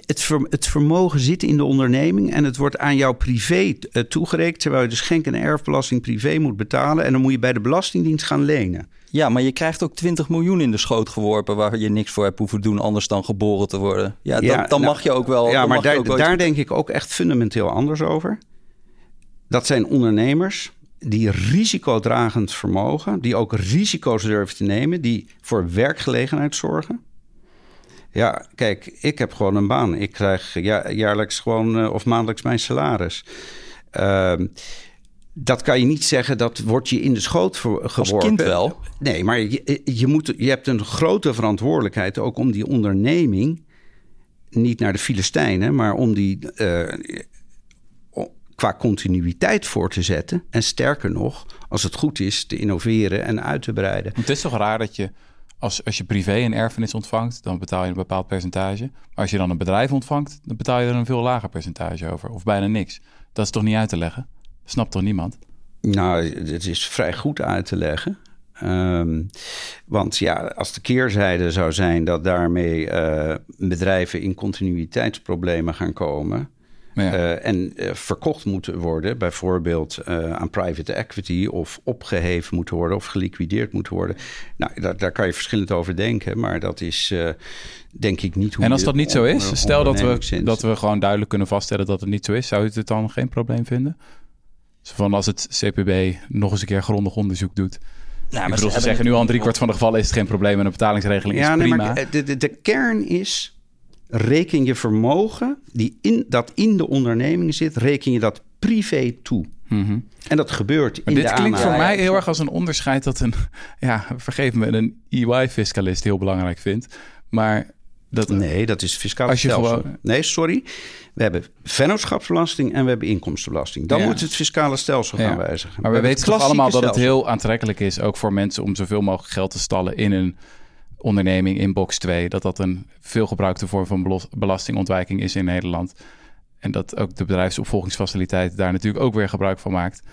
het, het vermogen zit in de onderneming... en het wordt aan jouw privé uh, toegerekend... terwijl je dus schenk- en erfbelasting privé moet betalen... en dan moet je bij de Belastingdienst gaan lenen. Ja, maar je krijgt ook 20 miljoen in de schoot geworpen... waar je niks voor hebt hoeven doen anders dan geboren te worden. Ja, dan, dan nou, mag je ook wel... Ja, maar daar, daar denk ik ook echt fundamenteel anders over. Dat zijn ondernemers die risicodragend vermogen, die ook risico's durven te nemen, die voor werkgelegenheid zorgen. Ja, kijk, ik heb gewoon een baan. Ik krijg jaarlijks gewoon uh, of maandelijks mijn salaris. Uh, dat kan je niet zeggen, dat wordt je in de schoot geworpen. Als kind wel. Nee, maar je, je, moet, je hebt een grote verantwoordelijkheid ook om die onderneming... niet naar de Filistijnen, maar om die... Uh, qua continuïteit voor te zetten. En sterker nog, als het goed is, te innoveren en uit te breiden. Het is toch raar dat je, als, als je privé een erfenis ontvangt, dan betaal je een bepaald percentage. Maar als je dan een bedrijf ontvangt, dan betaal je er een veel lager percentage over. Of bijna niks. Dat is toch niet uit te leggen? snapt toch niemand? Nou, het is vrij goed uit te leggen. Um, want ja, als de keerzijde zou zijn dat daarmee uh, bedrijven in continuïteitsproblemen gaan komen, uh, en uh, verkocht moeten worden, bijvoorbeeld uh, aan private equity, of opgeheven moeten worden of geliquideerd moeten worden. Nou, daar, daar kan je verschillend over denken, maar dat is denk ik niet hoe. En als dat niet zo is, stel dat we, dat we gewoon duidelijk kunnen vaststellen dat het niet zo is, zou u het dan geen probleem vinden? van als het CPB nog eens een keer grondig onderzoek doet. Nou, ik bedoel, ze zeggen nu al in driekwart van de gevallen is het geen probleem en een betalingsregeling ja, is prima. Nee, maar de, de, de kern is reken je vermogen die in, dat in de onderneming zit, reken je dat privé toe. Mhm. En dat gebeurt in dit klinkt voor mij heel erg als een onderscheid dat een, ja, vergeef me, een EY-fiscalist heel belangrijk vindt. Maar dat, nee, dat is fiscaal stelsel. Gewoon... Nee, sorry. We hebben vennootschapsbelasting en we hebben inkomstenbelasting. Dan moet het fiscale stelsel gaan wijzigen. Maar we, weten toch allemaal dat het heel aantrekkelijk is, ook voor mensen, om zoveel mogelijk geld te stallen in een onderneming in box 2, dat dat een veelgebruikte vorm van belastingontwijking is in Nederland. En dat ook de bedrijfsopvolgingsfaciliteit daar natuurlijk ook weer gebruik van maakt.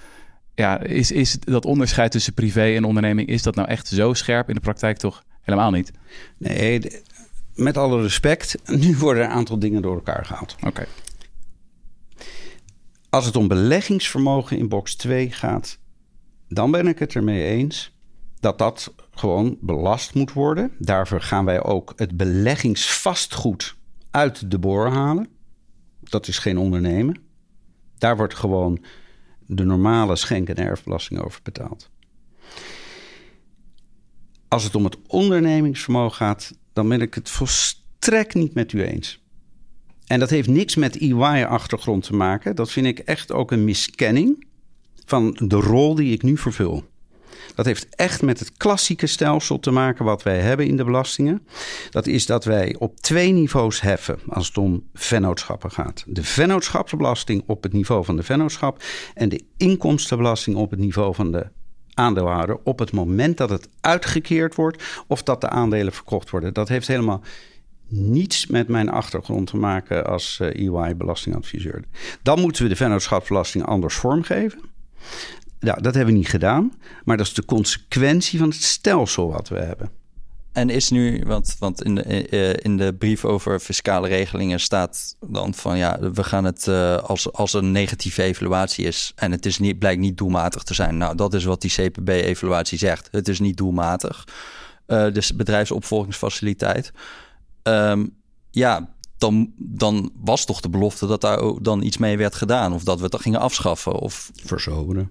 Ja, is, is dat onderscheid tussen privé en onderneming, is dat nou echt zo scherp in de praktijk toch helemaal niet? Nee, met alle respect, nu worden er een aantal dingen door elkaar gehaald. Oké. Als het om beleggingsvermogen in box 2 gaat, dan ben ik het ermee eens dat dat gewoon belast moet worden. Daarvoor gaan wij ook het beleggingsvastgoed uit de boor halen. Dat is geen ondernemen. Daar wordt gewoon de normale schenk- en erfbelasting over betaald. Als het om het ondernemingsvermogen gaat, dan ben ik het volstrekt niet met u eens. En dat heeft niks met EY-achtergrond te maken. Dat vind ik echt ook een miskenning van de rol die ik nu vervul. Dat heeft echt met het klassieke stelsel te maken wat wij hebben in de belastingen. Dat is dat wij op twee niveaus heffen als het om vennootschappen gaat. De vennootschapsbelasting op het niveau van de vennootschap en de inkomstenbelasting op het niveau van de aandeelhouder op het moment dat het uitgekeerd wordt of dat de aandelen verkocht worden. Dat heeft helemaal niets met mijn achtergrond te maken als EY-belastingadviseur. Eh, e Dan moeten we de vennootschapsbelasting anders vormgeven. Ja, dat hebben we niet gedaan, maar dat is de consequentie van het stelsel wat we hebben. En is nu, want, want in, de, eh, in de brief over fiscale regelingen staat dan van ja, we gaan het uh, als, als een negatieve evaluatie is en het is niet, blijkt niet doelmatig te zijn. Nou, dat is wat die CPB-evaluatie zegt. Het is niet doelmatig. Uh, dus bedrijfsopvolgingsfaciliteit. Um, ja, dan, dan was toch de belofte dat daar dan iets mee werd gedaan. Of dat we het gingen afschaffen. Of versoberen.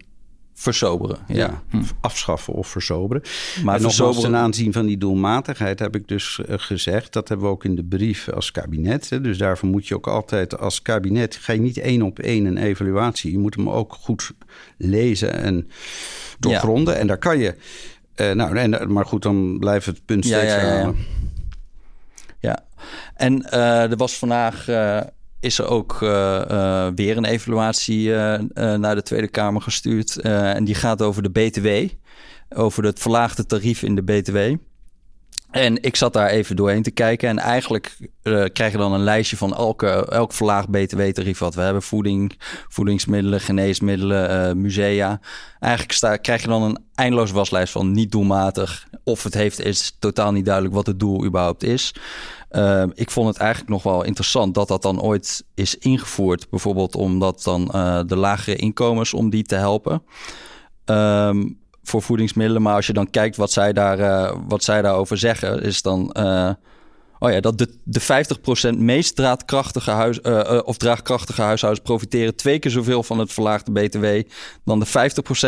Versoberen, ja. Hm. Afschaffen of versoberen. Maar nogmaals, ten aanzien van die doelmatigheid heb ik dus uh, gezegd... dat hebben we ook in de brief als kabinet. Hè, dus daarvoor moet je ook altijd als kabinet... ga je niet één op één een evaluatie. Je moet hem ook goed lezen en doorgronden. Ja. En daar kan je... Uh, nou, en, maar goed, dan blijft het punt steeds ja, herhalen. Ja, en uh, er was vandaag uh, is er ook uh, weer een evaluatie naar de Tweede Kamer gestuurd. en die gaat over de BTW, over het verlaagde tarief in de BTW. En ik zat daar even doorheen te kijken. En eigenlijk krijg je dan een lijstje van elke, elk verlaagd btw-tarief wat we hebben. Voeding, voedingsmiddelen, geneesmiddelen, musea. Eigenlijk sta, krijg je dan een eindeloos waslijst van niet doelmatig. Of het heeft, is totaal niet duidelijk wat het doel überhaupt is. Uh, ik vond het eigenlijk nog wel interessant dat dat dan ooit is ingevoerd. Bijvoorbeeld omdat dan de lagere inkomens, om die te helpen. Um, voor voedingsmiddelen. Maar als je dan kijkt wat zij, daar, uh, wat zij daarover zeggen, is dan. Oh ja, dat de, de 50% meest draadkrachtige huis, uh, of draagkrachtige huishoudens profiteren twee keer zoveel van het verlaagde BTW dan de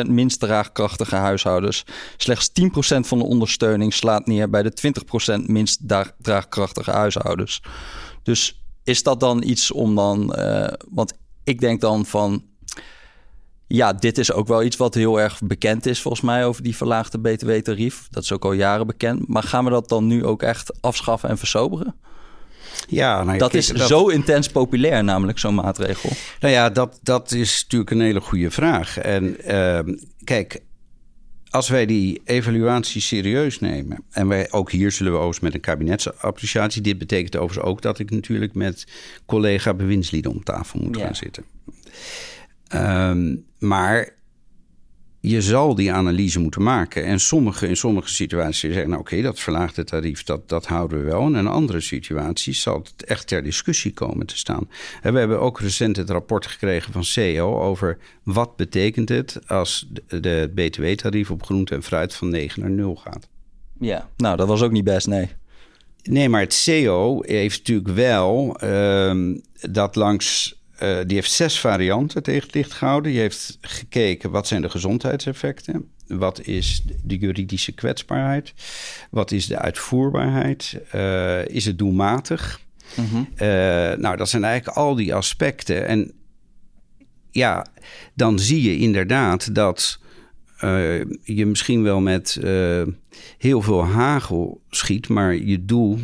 50% minst draagkrachtige huishoudens. Slechts 10% van de ondersteuning slaat neer bij de 20% minst draagkrachtige huishoudens. Dus is dat dan iets om dan. want ik denk dan van ja, dit is ook wel iets wat heel erg bekend is volgens mij over die verlaagde btw-tarief. Dat is ook al jaren bekend. Maar gaan we dat dan nu ook echt afschaffen en versoberen? Ja, nou, dat is zo intens populair, namelijk zo'n maatregel. Nou ja, dat, dat is natuurlijk een hele goede vraag. En uh, kijk, als wij die evaluatie serieus nemen, en wij ook hier zullen we oost met een kabinetsappreciatie. Dit betekent overigens ook dat ik natuurlijk met collega bewindslieden om tafel moet ja. gaan zitten. Um, maar je zal die analyse moeten maken. En sommige, in sommige situaties zeggen, nou oké, dat verlaagde tarief, dat, dat houden we wel. En in andere situaties zal het echt ter discussie komen te staan. En we hebben ook recent het rapport gekregen van CEO over wat betekent het als de, de btw-tarief op groente en fruit van 9 naar 0 gaat. Ja, nou dat was ook niet best, nee. Nee, maar het CEO heeft natuurlijk wel um, dat langs uh, die heeft zes varianten tegen het licht gehouden. Die heeft gekeken wat zijn de gezondheidseffecten. Wat is de juridische kwetsbaarheid? Wat is de uitvoerbaarheid? Uh, is het doelmatig? Mm -hmm. uh, nou, dat zijn eigenlijk al die aspecten. En ja, dan zie je inderdaad dat je misschien wel met heel veel hagel schiet, maar je doel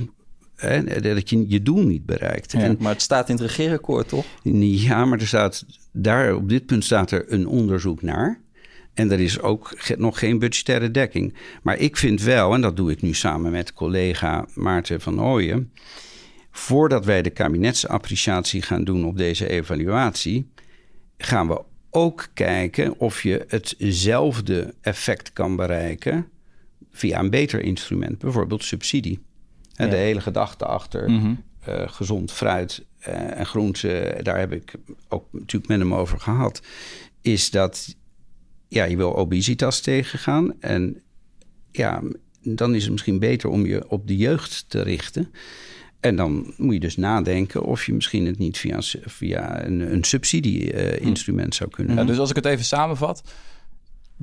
Hè, dat je je doel niet bereikt. Ja, en, maar het staat in het regeerakkoord, toch? Ja, maar er staat, daar, op dit punt staat er een onderzoek naar. En er is ook nog geen budgettaire dekking. Maar ik vind wel, en dat doe ik nu samen met collega Maarten van Ooyen... voordat wij de kabinetsappreciatie gaan doen op deze evaluatie... gaan we ook kijken of je hetzelfde effect kan bereiken... via een beter instrument, bijvoorbeeld subsidie. En de hele gedachte achter mm gezond fruit uh, en groente, daar heb ik ook natuurlijk met hem over gehad, is dat ja, je wil obesitas tegengaan. En ja, dan is het misschien beter om je op de jeugd te richten. En dan moet je dus nadenken of je misschien het niet via, via een, een subsidie-instrument uh, zou kunnen. Ja, dus als ik het even samenvat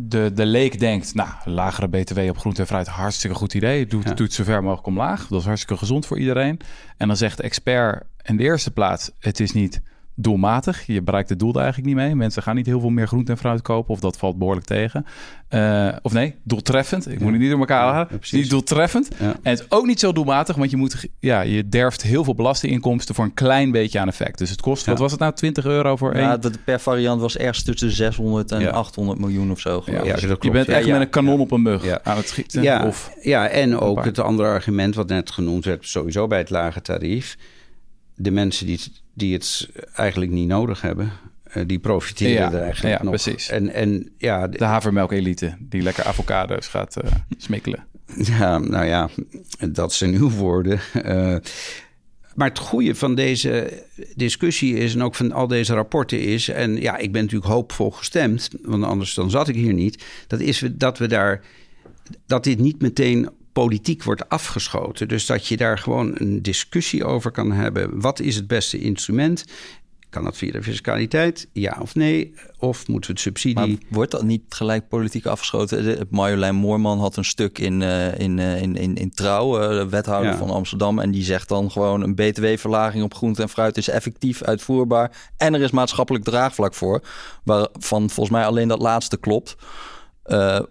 de, de leek denkt, nou, lagere BTW op groente en fruit, hartstikke goed idee. Doet, ja. doet zo ver mogelijk omlaag. Dat is hartstikke gezond voor iedereen. En dan zegt de expert in de eerste plaats, het is niet doelmatig. Je bereikt het doel er eigenlijk niet mee. Mensen gaan niet heel veel meer groente en fruit kopen, of dat valt behoorlijk tegen. Uh, of nee, doeltreffend. Ik moet het niet door elkaar halen. Ja, niet doeltreffend. En het is ook niet zo doelmatig, want je moet, ja, je derft heel veel belastinginkomsten voor een klein beetje aan effect. Dus het kost, wat was het nou, 20 euro voor één? Ja, de per variant was ergens tussen 600 en 800 miljoen of zo. Ja, dus je bent echt met een kanon op een mug aan het schieten. Ja, of ja en ook het andere argument wat net genoemd werd, sowieso bij het lage tarief. De mensen die die het eigenlijk niet nodig hebben. Uh, die profiteren er eigenlijk ja, nog. Precies. En, en, ja, de havermelk-elite die lekker avocado's gaat uh, smikkelen. Ja, nou ja, dat zijn uw woorden. Uh, maar het goede van deze discussie is, en ook van al deze rapporten is, en ja, ik ben natuurlijk hoopvol gestemd, want anders dan zat ik hier niet, dat is dat we daar, dat dit niet meteen politiek wordt afgeschoten. Dus dat je daar gewoon een discussie over kan hebben. Wat is het beste instrument? Kan dat via de fiscaliteit? Ja of nee? Of moeten we het subsidie... Maar wordt dat niet gelijk politiek afgeschoten? Marjolein Moorman had een stuk in, uh, in, uh, in, in, in Trouw, uh, de wethouder van Amsterdam. En die zegt dan gewoon een btw-verlaging op groente en fruit is effectief uitvoerbaar. En er is maatschappelijk draagvlak voor. Waarvan volgens mij alleen dat laatste klopt.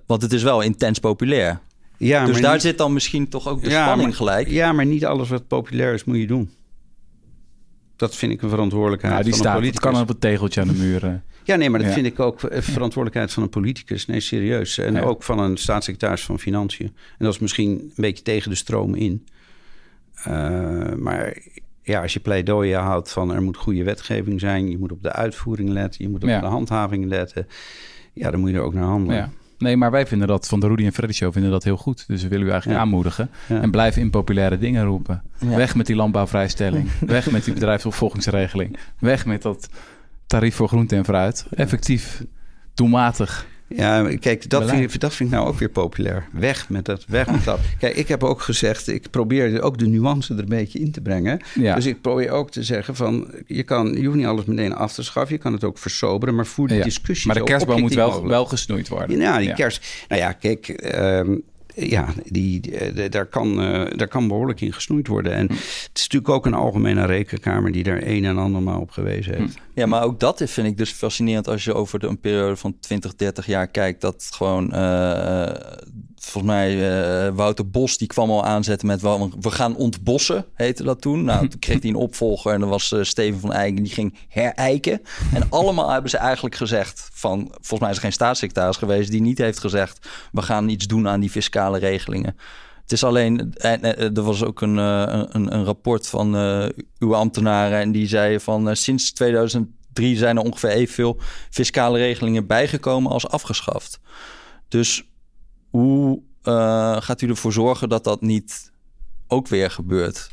want het is wel intens populair. Ja, dus daar zit dan misschien toch ook de spanning gelijk. Ja, maar niet alles wat populair is moet je doen. Dat vind ik een verantwoordelijkheid ja, die van staat, een politicus. kan op het tegeltje aan de muur. Ja, nee, maar dat vind ik ook verantwoordelijkheid van een politicus. Nee, serieus. En ook van een staatssecretaris van Financiën. En dat is misschien een beetje tegen de stroom in. Uh, maar ja, als je pleidooien houdt van er moet goede wetgeving zijn... je moet op de uitvoering letten, je moet op de handhaving letten... ja, dan moet je er ook naar handelen. Nee, maar wij vinden dat van de Rudy en Freddy Show vinden dat heel goed. Dus we willen u eigenlijk aanmoedigen. En blijf impopulaire dingen roepen. Weg met die landbouwvrijstelling. Weg met die bedrijfsopvolgingsregeling. Weg met dat tarief voor groente en fruit. Effectief, doelmatig. Ja, kijk, dat vind, ik, dat vind ik nou ook weer populair. Weg met dat, weg met dat. Kijk, ik heb ook gezegd, ik probeer ook de nuance er een beetje in te brengen. Dus ik probeer ook te zeggen van, je, kan, je hoeft niet alles meteen af te schaffen. Je kan het ook versoberen, maar voer die discussie Maar de kerstboom moet wel, wel gesnoeid worden. Ja, die kerst... Nou ja, kijk... Ehm, ja, die, eh, daar, kan, uh, daar kan behoorlijk in gesnoeid worden. En het is natuurlijk ook een algemene rekenkamer die daar een en ander maar op gewezen heeft. Hm. Ja, maar ook dat vind ik dus fascinerend als je over de, een periode van 20, 30 jaar kijkt. Dat gewoon uh, volgens mij uh, Wouter Bos, die kwam al aanzetten met we gaan ontbossen, heette dat toen. Nou, toen kreeg hij een opvolger en dat was uh, Steven van Eyck, die ging herijken. En allemaal hebben ze eigenlijk gezegd van, volgens mij is er geen staatssecretaris geweest die niet heeft gezegd, we gaan iets doen aan die fiscale regelingen. Het is alleen, er was ook een, een, een rapport van uw ambtenaren en die zei van sinds 2003 zijn er ongeveer evenveel fiscale regelingen bijgekomen als afgeschaft. Dus hoe uh, gaat u ervoor zorgen dat dat niet ook weer gebeurt?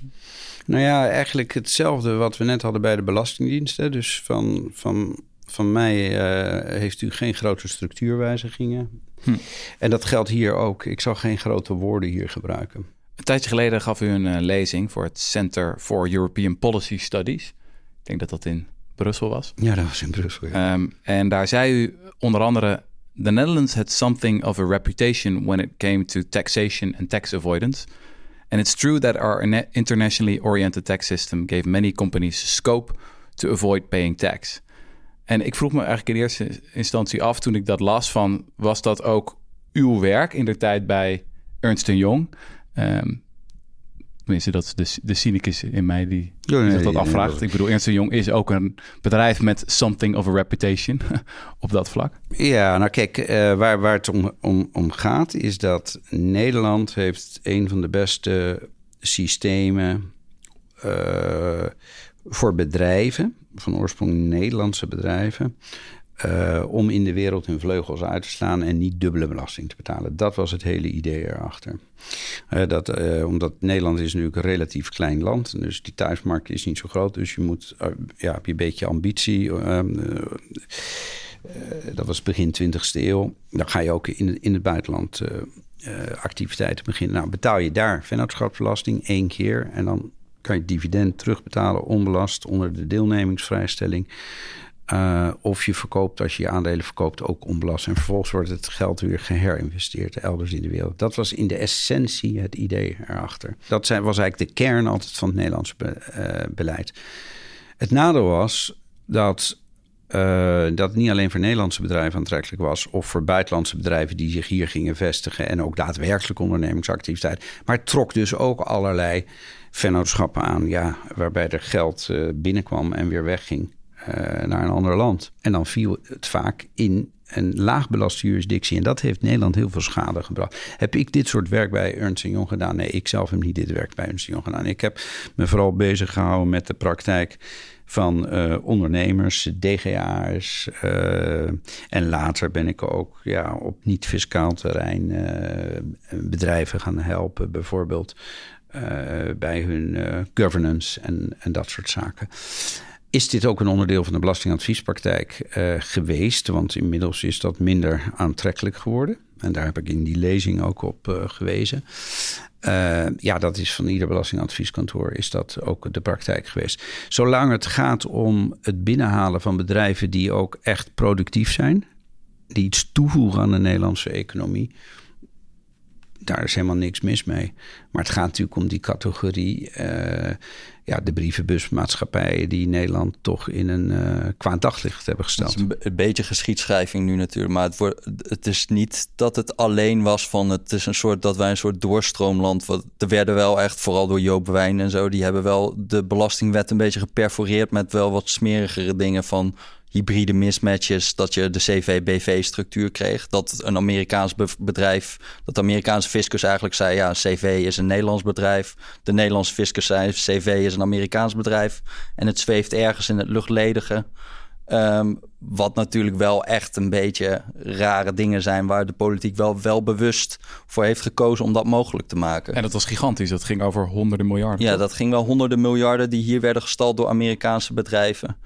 Nou ja, eigenlijk hetzelfde wat we net hadden bij de Belastingdiensten. Dus van, van, van mij uh, heeft u geen grote structuurwijzigingen. Hm. En dat geldt hier ook. Ik zal geen grote woorden hier gebruiken. Een tijdje geleden gaf u een uh, lezing voor het Center for European Policy Studies. Ik denk dat dat in Brussel was. Ja, dat was in Brussel. Ja. Um, en daar zei u onder andere the Netherlands had something of a reputation when it came to taxation and tax avoidance. And it's true that our internationally oriented tax system gave many companies scope to avoid paying tax. En ik vroeg me eigenlijk in eerste instantie af toen ik dat las van... was dat ook uw werk in de tijd bij Ernst Young? Um, Tenminste, dat is de, de cynicus in mij die zich dat afvraagt. ik bedoel, Ernst Jong is ook een bedrijf met something of a reputation op dat vlak. Ja, nou kijk, uh, waar, waar het om, om, om gaat is dat Nederland heeft een van de beste systemen uh, voor bedrijven, van oorsprong Nederlandse bedrijven, uh, om in de wereld hun vleugels uit te slaan en niet dubbele belasting te betalen. Dat was het hele idee erachter. Uh, dat, uh, omdat Nederland is natuurlijk een relatief klein land, dus die thuismarkt is niet zo groot. Dus je moet, ja, heb je een beetje ambitie. dat was begin 20e eeuw. Dan ga je ook in, in het buitenland activiteiten beginnen. Nou, betaal je daar vennootschapsbelasting één keer en dan kan je dividend terugbetalen onbelast onder de deelnemingsvrijstelling. Uh, of je verkoopt, als je je aandelen verkoopt, ook onbelast. En vervolgens wordt het geld weer geherinvesteerd elders in de wereld. Dat was in de essentie het idee erachter. Dat was eigenlijk de kern altijd van het Nederlandse be, uh, beleid. Het nadeel was, dat uh, dat niet alleen voor Nederlandse bedrijven aantrekkelijk was, of voor buitenlandse bedrijven die zich hier gingen vestigen en ook daadwerkelijk ondernemingsactiviteit. Maar het trok dus ook allerlei vennootschappen aan, ja, waarbij er geld binnenkwam en weer wegging naar een ander land. En dan viel het vaak in een laagbelaste jurisdictie. En dat heeft Nederland heel veel schade gebracht. Heb ik dit soort werk bij Ernst Young gedaan? Nee, ik zelf heb niet dit werk bij Ernst Young gedaan. Ik heb me vooral bezig gehouden met de praktijk van uh, ondernemers, DGA's. Uh, en later ben ik ook ja, op niet-fiscaal terrein bedrijven gaan helpen. Bijvoorbeeld bij hun governance en, en dat soort zaken. Is dit ook een onderdeel van de belastingadviespraktijk geweest? Want inmiddels is dat minder aantrekkelijk geworden. En daar heb ik in die lezing ook op gewezen. Uh, ja, dat is van ieder belastingadvieskantoor is dat ook de praktijk geweest. Zolang het gaat om het binnenhalen van bedrijven die ook echt productief zijn, die iets toevoegen aan de Nederlandse economie, daar is helemaal niks mis mee. Maar het gaat natuurlijk om die categorie, uh, ja, de brievenbusmaatschappijen die Nederland toch in een uh, kwaad daglicht hebben gesteld. Het is een, beetje geschiedschrijving nu natuurlijk, maar het, wordt, het is niet dat het alleen was van het is een soort dat wij een soort doorstroomland. Wat, er werden wel echt, vooral door Joop Wijn en zo, die hebben wel de belastingwet een beetje geperforeerd met wel wat smerigere dingen van hybride mismatches, dat je de CV-BV-structuur kreeg. Dat een Amerikaans bedrijf, dat de Amerikaanse fiscus eigenlijk zei: ja, CV is een Nederlands bedrijf. De Nederlandse fiscus zei: CV is een Amerikaans bedrijf. En het zweeft ergens in het luchtledige. Ehm, wat natuurlijk wel echt een beetje rare dingen zijn waar de politiek wel, wel bewust voor heeft gekozen om dat mogelijk te maken. En dat was gigantisch. Dat ging over honderden miljarden. Ja, dat ging wel honderden miljarden die hier werden gestald door Amerikaanse bedrijven.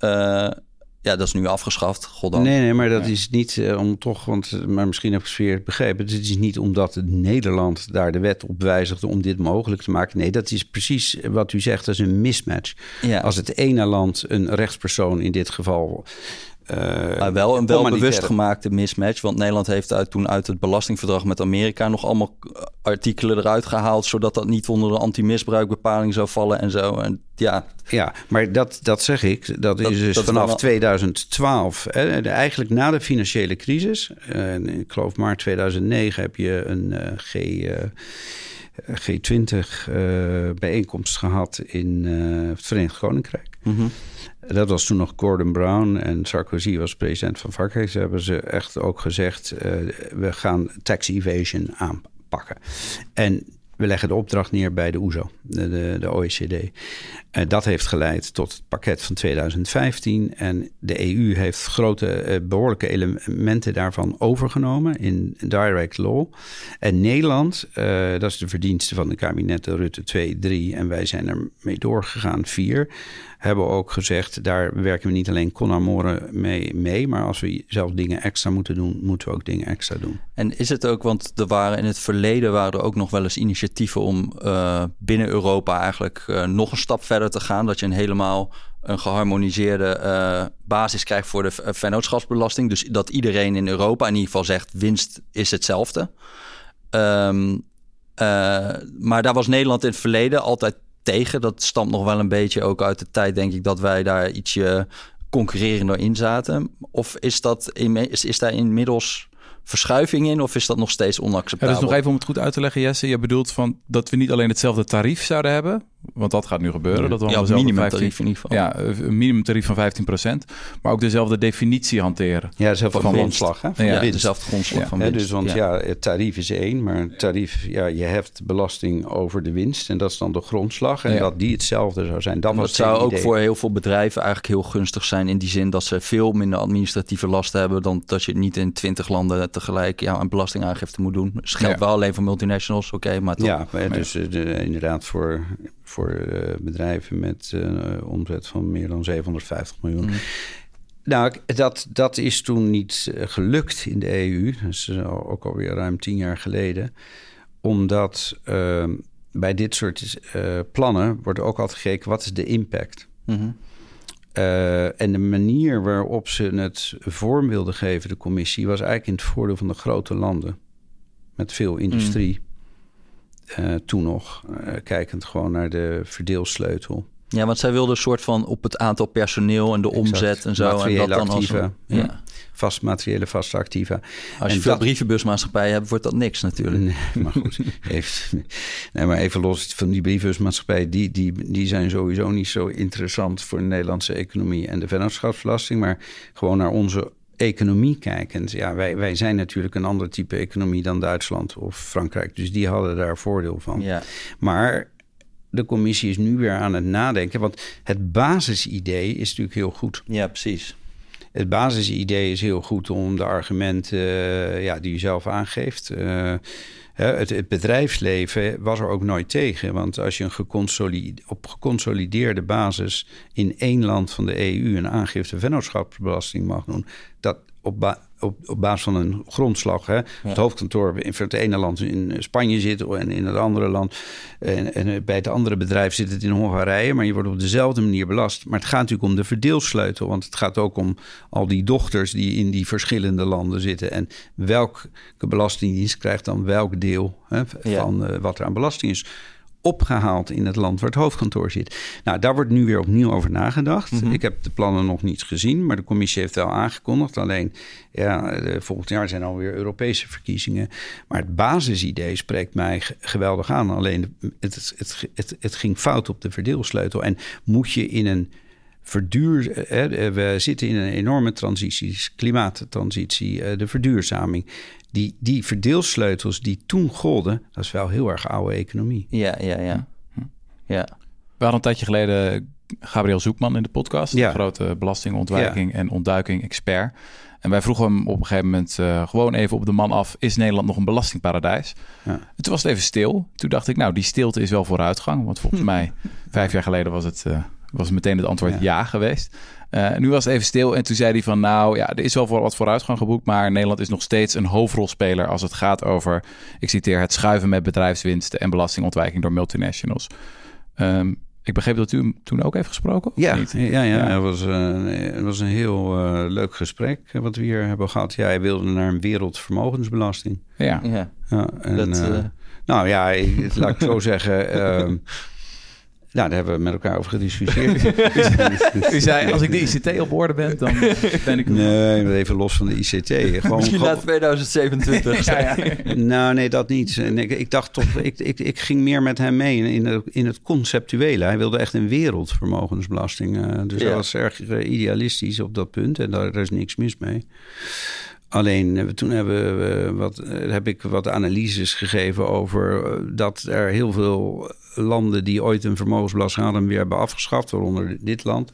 Uh, ja, dat is nu afgeschaft, goddank. Nee, nee, maar dat is niet uh, om toch, want, maar misschien heb ik het verkeerd begrepen. Het is niet omdat Nederland daar de wet op wijzigde om dit mogelijk te maken. Nee, dat is precies wat u zegt, dat is een mismatch. Ja. Als het ene land een rechtspersoon in dit geval uh, maar wel een wel bewust gemaakte mismatch. Want Nederland heeft uit, toen uit het belastingverdrag met Amerika nog allemaal artikelen eruit gehaald. Zodat dat niet onder de anti-misbruikbepaling zou vallen en zo. En ja, ja maar dat, dat zeg ik. Dat, is dus vanaf 2012. Hè, eigenlijk na de financiële crisis. Uh, ik geloof maart 2009 heb je een uh, G. G20-bijeenkomst gehad in het Verenigd Koninkrijk. Mm dat was toen nog Gordon Brown en Sarkozy was president van Frankrijk. Ze hebben ze echt ook gezegd: uh, we gaan tax evasion aanpakken. En we leggen de opdracht neer bij de OESO, e de, de, OECD. En dat heeft geleid tot het pakket van 2015. En de EU heeft grote, eh, behoorlijke elementen daarvan overgenomen in direct law. En Nederland, dat is de verdienste van de kabinetten Rutte 2, 3. En wij zijn er mee doorgegaan, 4 hebben ook gezegd, daar werken we niet alleen con amore mee, mee, maar als we zelf dingen extra moeten doen, moeten we ook dingen extra doen. En is het ook, want er waren in het verleden waren er ook nog wel eens initiatieven om uh, binnen Europa eigenlijk uh, nog een stap verder te gaan, dat je een helemaal een geharmoniseerde uh, basis krijgt voor de vennootschapsbelasting. Dus dat iedereen in Europa in ieder geval zegt, winst is hetzelfde. Um, maar daar was Nederland in het verleden altijd tegen. Dat stamt nog wel een beetje ook uit de tijd, denk ik, dat wij daar ietsje concurrerender in zaten. Of is, dat in, is, is daar inmiddels verschuiving in of is dat nog steeds onacceptabel? Ja, dus nog even om het goed uit te leggen, Jesse. Je bedoelt van dat we niet alleen hetzelfde tarief zouden hebben, want dat gaat nu gebeuren. Dat we ja, een minimumtarief in ieder geval. Ja, een minimumtarief van 15% Maar ook dezelfde definitie hanteren. Ja, dezelfde van grondslag. Hè? ja, dezelfde grondslag van winst. dus want ja. het tarief is één, maar het tarief, ja, je heft belasting over de winst. En dat is dan de grondslag. En dat die hetzelfde zou zijn. Dat, dat zou ook voor heel veel bedrijven eigenlijk heel gunstig zijn. In die zin dat ze veel minder administratieve lasten hebben. dan dat je niet in 20 landen tegelijk ja, een belastingaangifte moet doen. Dus geldt wel alleen voor multinationals, oké, maar toch. Ja, dus uh, inderdaad voor voor uh, bedrijven met uh, omzet van meer dan 750 miljoen. Mm. Nou, dat, dat is toen niet uh, gelukt in de EU. Dat is ook alweer ruim tien jaar geleden. Omdat ehm, bij dit soort plannen wordt ook altijd gekeken... wat is de impact? Mm en de manier waarop ze het vorm wilden geven, de commissie... was eigenlijk in het voordeel van de grote landen. Met veel industrie. Mm. Uh, toen nog, uh, kijkend gewoon naar de verdeelsleutel. Ja, want zij wilden een soort van op het aantal personeel en de omzet en zo. En dat dan als een, ja. Vast materiële, vaste activa. Als je en veel dat... brievenbusmaatschappijen hebt, wordt dat niks natuurlijk. Nee, maar goed. even, nee, maar even los van die brievenbusmaatschappijen, die, die, die zijn sowieso niet zo interessant voor de Nederlandse economie en de vennootschapsbelasting. Maar gewoon naar onze economie kijkend. Ja, wij, wij zijn natuurlijk een ander type economie dan Duitsland of Frankrijk. Dus die hadden daar voordeel van. Ja. Maar de commissie is nu weer aan het nadenken. Want het basisidee is natuurlijk heel goed. Ja, precies. Het basisidee is heel goed om de argumenten uh, ja, die u zelf aangeeft. Uh, het, het, bedrijfsleven was er ook nooit tegen. Want als je een geconsolide, op geconsolideerde basis in één land van de EU een aangifte vennootschapsbelasting mag doen, dat op, op, op basis van een grondslag. Hè? Het hoofdkantoor in het ene land in Spanje zit en in het andere land. En, en, bij het andere bedrijf zit het in Hongarije. Maar je wordt op dezelfde manier belast. Maar het gaat natuurlijk om de verdeelsleutel. Want het gaat ook om al die dochters die in die verschillende landen zitten. En welke belastingdienst krijgt dan welk deel hè, van uh, wat er aan belasting is opgehaald in het land waar het hoofdkantoor zit. Nou, daar wordt nu weer opnieuw over nagedacht. Mhm. Ik heb de plannen nog niet gezien, maar de commissie heeft wel aangekondigd. Alleen, ja, volgend jaar zijn alweer Europese verkiezingen. Maar het basisidee spreekt mij geweldig aan. Alleen, het, het, het, het ging fout op de verdeelsleutel. En moet je in een verduur, we zitten in een enorme transitie, klimaattransitie, eh, de verduurzaming die, die verdeelsleutels die toen golden, dat is wel heel erg oude economie. Ja, ja, ja. ja. We hadden een tijdje geleden Gabriel Zoekman in de podcast. Ja. grote belastingontwijking en ontduiking expert. En wij vroegen hem op een gegeven moment uh, gewoon even op de man af: is Nederland nog een belastingparadijs? Ja. En toen was het even stil. Toen dacht ik, nou, die stilte is wel vooruitgang. Want volgens mij, vijf jaar geleden was het, uh, was meteen het antwoord ja, ja geweest. Uh, nu was het even stil en toen zei hij van nou ja, er is wel voor wat vooruitgang geboekt, maar Nederland is nog steeds een hoofdrolspeler als het gaat over, ik citeer, het schuiven met bedrijfswinsten en belastingontwijking door multinationals. Um, ik begreep dat u hem toen ook heeft gesproken? Ja, ja, ja, Het, was, uh, het was een heel uh, leuk gesprek wat we hier hebben gehad. Ja, hij wilde naar een wereldvermogensbelasting. Ja, ja. ja en, dat, uh, nou ja, laat ik zo zeggen. Nou, daar hebben we met elkaar over gediscussieerd. U zei, als ik de ICT op orde ben, dan ben ik... Nee, even los van de ICT. Gewoon, Misschien na 2027. ja, ja. Nou, nee, dat niet. Ik, ik dacht toch, ik, ik, ik ging meer met hem mee in, in, in het conceptuele. Hij wilde echt een wereldvermogensbelasting. Uh, dus hij was erg idealistisch op dat punt. En daar, daar is niks mis mee. Alleen eh, toen hebben we wat, heb ik wat analyses gegeven over dat er heel veel landen die ooit een vermogensbelasting hadden weer hebben afgeschaft, waaronder dit land.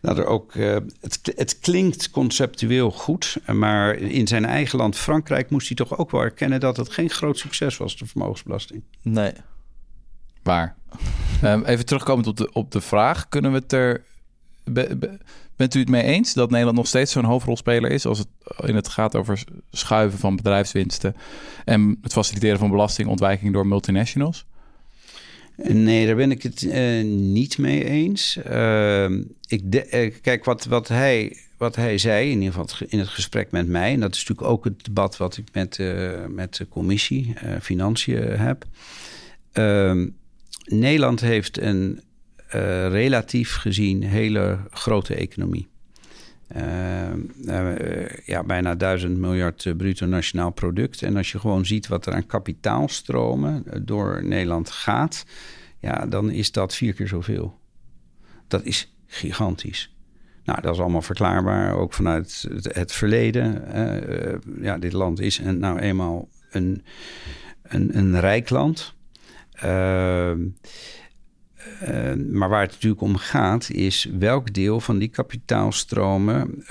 Dat er ook, uh, het, het klinkt conceptueel goed, maar in zijn eigen land Frankrijk moest hij toch ook wel erkennen dat het geen groot succes was, de vermogensbelasting. Nee. Waar? um, even terugkomend op de, op de vraag, kunnen we het er. bent u het mee eens dat Nederland nog steeds zo'n hoofdrolspeler is als het in het gaat over schuiven van bedrijfswinsten en het faciliteren van belastingontwijking door multinationals? Nee, daar ben ik het uh, niet mee eens. Uh, ik de, uh, kijk, wat, wat, hij, wat hij zei, in ieder geval in het gesprek met mij, en dat is natuurlijk ook het debat wat ik met, eh, met de commissie Financiën heb. Ehm, Nederland heeft een relatief gezien hele grote economie. Ja, bijna duizend miljard bruto nationaal product. En als je gewoon ziet wat er aan kapitaalstromen door Nederland gaat, ja, dan is dat vier keer zoveel. Dat is gigantisch. Nou, dat is allemaal verklaarbaar, ook vanuit het, verleden. Ja, dit land is een, nou eenmaal een, een, een rijk land. Uh, uh, maar waar het natuurlijk om gaat, is welk deel van die kapitaalstromen,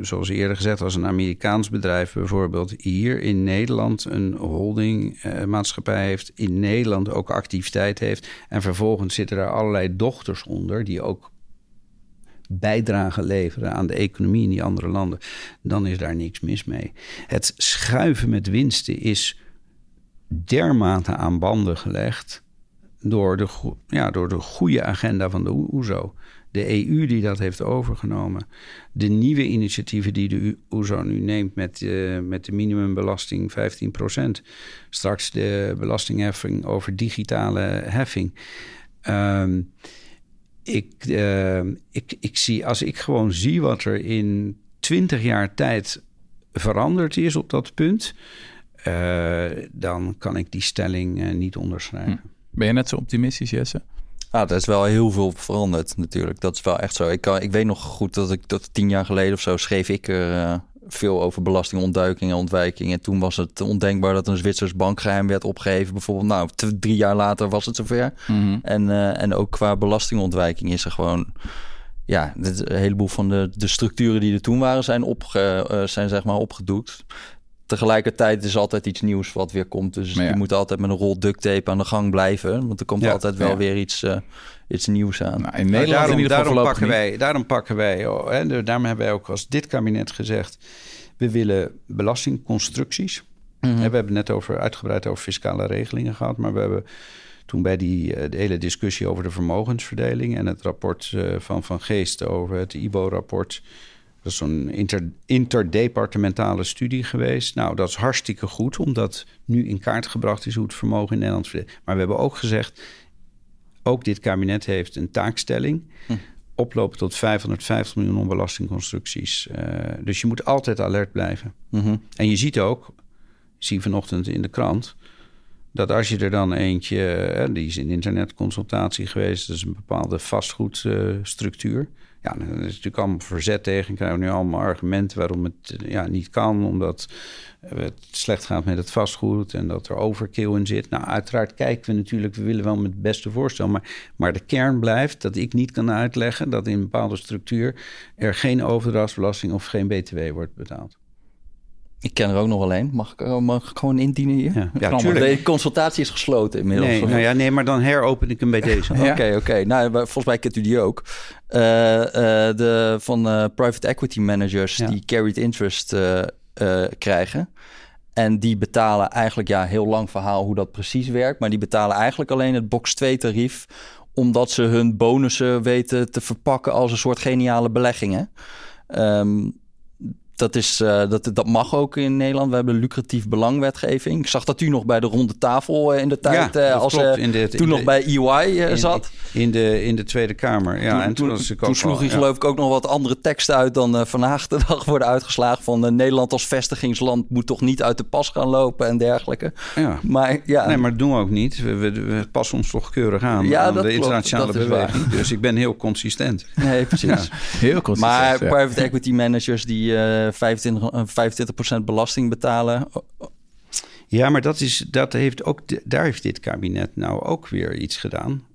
zoals eerder gezegd, als een Amerikaans bedrijf bijvoorbeeld hier in Nederland een holdingmaatschappij heeft, in Nederland ook activiteit heeft, en vervolgens zitten er allerlei dochters onder die ook bijdrage leveren aan de economie in die andere landen, dan is daar niks mis mee. Het schuiven met winsten is dermate aan banden gelegd door de, ja, door de goede agenda van de OESO. De EU die dat heeft overgenomen. De nieuwe initiatieven die de OESO nu neemt met, uh, met de minimumbelasting 15%. Straks de belastingheffing over digitale heffing. Um, ik, uh, ik, ik zie, als ik gewoon zie wat er in twintig jaar tijd veranderd is op dat punt, uh, dan kan ik die stelling niet onderschrijven. Hm. Ben je net zo optimistisch, Jesse? Ah, er is wel heel veel veranderd natuurlijk. Dat is wel echt zo. Ik, kan, ik weet nog goed dat ik dat tien jaar geleden of zo schreef ik er uh, veel over belastingontduiking en ontwijking. En toen was het ondenkbaar dat een Zwitsers bankgeheim werd opgeheven. Bijvoorbeeld, nou, drie jaar later was het zover. Mm en, uh, en ook qua belastingontwijking is er gewoon ja, een heleboel van de, de structuren die er toen waren, zijn, opge, uh, zijn zeg maar opgedoekt tegelijkertijd is altijd iets nieuws wat weer komt. Dus je moet altijd met een rol duct tape aan de gang blijven. Want er komt altijd wel weer iets, uh, iets nieuws aan. Nou, in Nederland daarom, in ieder geval daarom pakken wij, daarom pakken wij, oh, hè, daarom hebben wij ook als dit kabinet gezegd... we willen belastingconstructies. Mm -hmm. We hebben net over, uitgebreid over fiscale regelingen gehad... maar we hebben toen bij die de hele discussie over de vermogensverdeling... en het rapport uh, van Van Geest over het IBO-rapport dat is zo'n inter, interdepartementale studie geweest. Nou, dat is hartstikke goed, omdat nu in kaart gebracht is hoe het vermogen in Nederland verdeelt. Maar we hebben ook gezegd, ook dit kabinet heeft een taakstelling. Hm. Oplopen tot 550 miljoen onbelastingconstructies. Uh, dus je moet altijd alert blijven. Mhm. En je ziet ook, zie vanochtend in de krant, dat als je er dan eentje, die is in internetconsultatie geweest, dat is een bepaalde vastgoedstructuur. Ja, er is natuurlijk allemaal verzet tegen. Krijgen we nu allemaal argumenten waarom het ja, niet kan. Omdat het slecht gaat met het vastgoed en dat er overkill in zit. Nou, uiteraard kijken we natuurlijk, we willen wel met het beste voorstel. Maar, maar de kern blijft dat ik niet kan uitleggen dat in een bepaalde structuur er geen overdrachtsbelasting of geen BTW wordt betaald. Ik ken er ook nog alleen. Mag ik, mag ik gewoon indienen hier? Ja, ja De consultatie is gesloten inmiddels. Nee, nou ja, nee, maar dan heropen ik hem bij deze. Oké, oké. Okay, Nou, volgens mij kent u die ook. Uh, uh, de, van uh, private equity managers ja. die carried interest krijgen. En die betalen eigenlijk, ja, heel lang verhaal hoe dat precies werkt. Maar die betalen eigenlijk alleen het box 2 tarief. Omdat ze hun bonussen weten te verpakken als een soort geniale beleggingen. Um, dat, is, uh, dat, dat mag ook in Nederland. We hebben lucratief belangwetgeving. Ik zag dat u nog bij de ronde tafel uh, in de tijd, ja, uh, als in de, toen in nog de, bij EY zat. In de, in de Tweede Kamer, ja. Toen, en toen, toen, toen sloeg hij geloof ik ook nog wat andere teksten uit dan vandaag de dag worden uitgeslagen. Van Nederland als vestigingsland moet toch niet uit de pas gaan lopen en dergelijke. Ja. Maar, ja. Nee, maar dat doen we ook niet. We, we, we passen ons toch keurig aan ja, aan de internationale beweging. Dus ik ben heel consistent. Nee, precies. Heel consistent. Maar private equity managers die 25, 25 belasting betalen. Ja, maar dat is, dat heeft ook, daar heeft dit kabinet nou ook weer iets gedaan.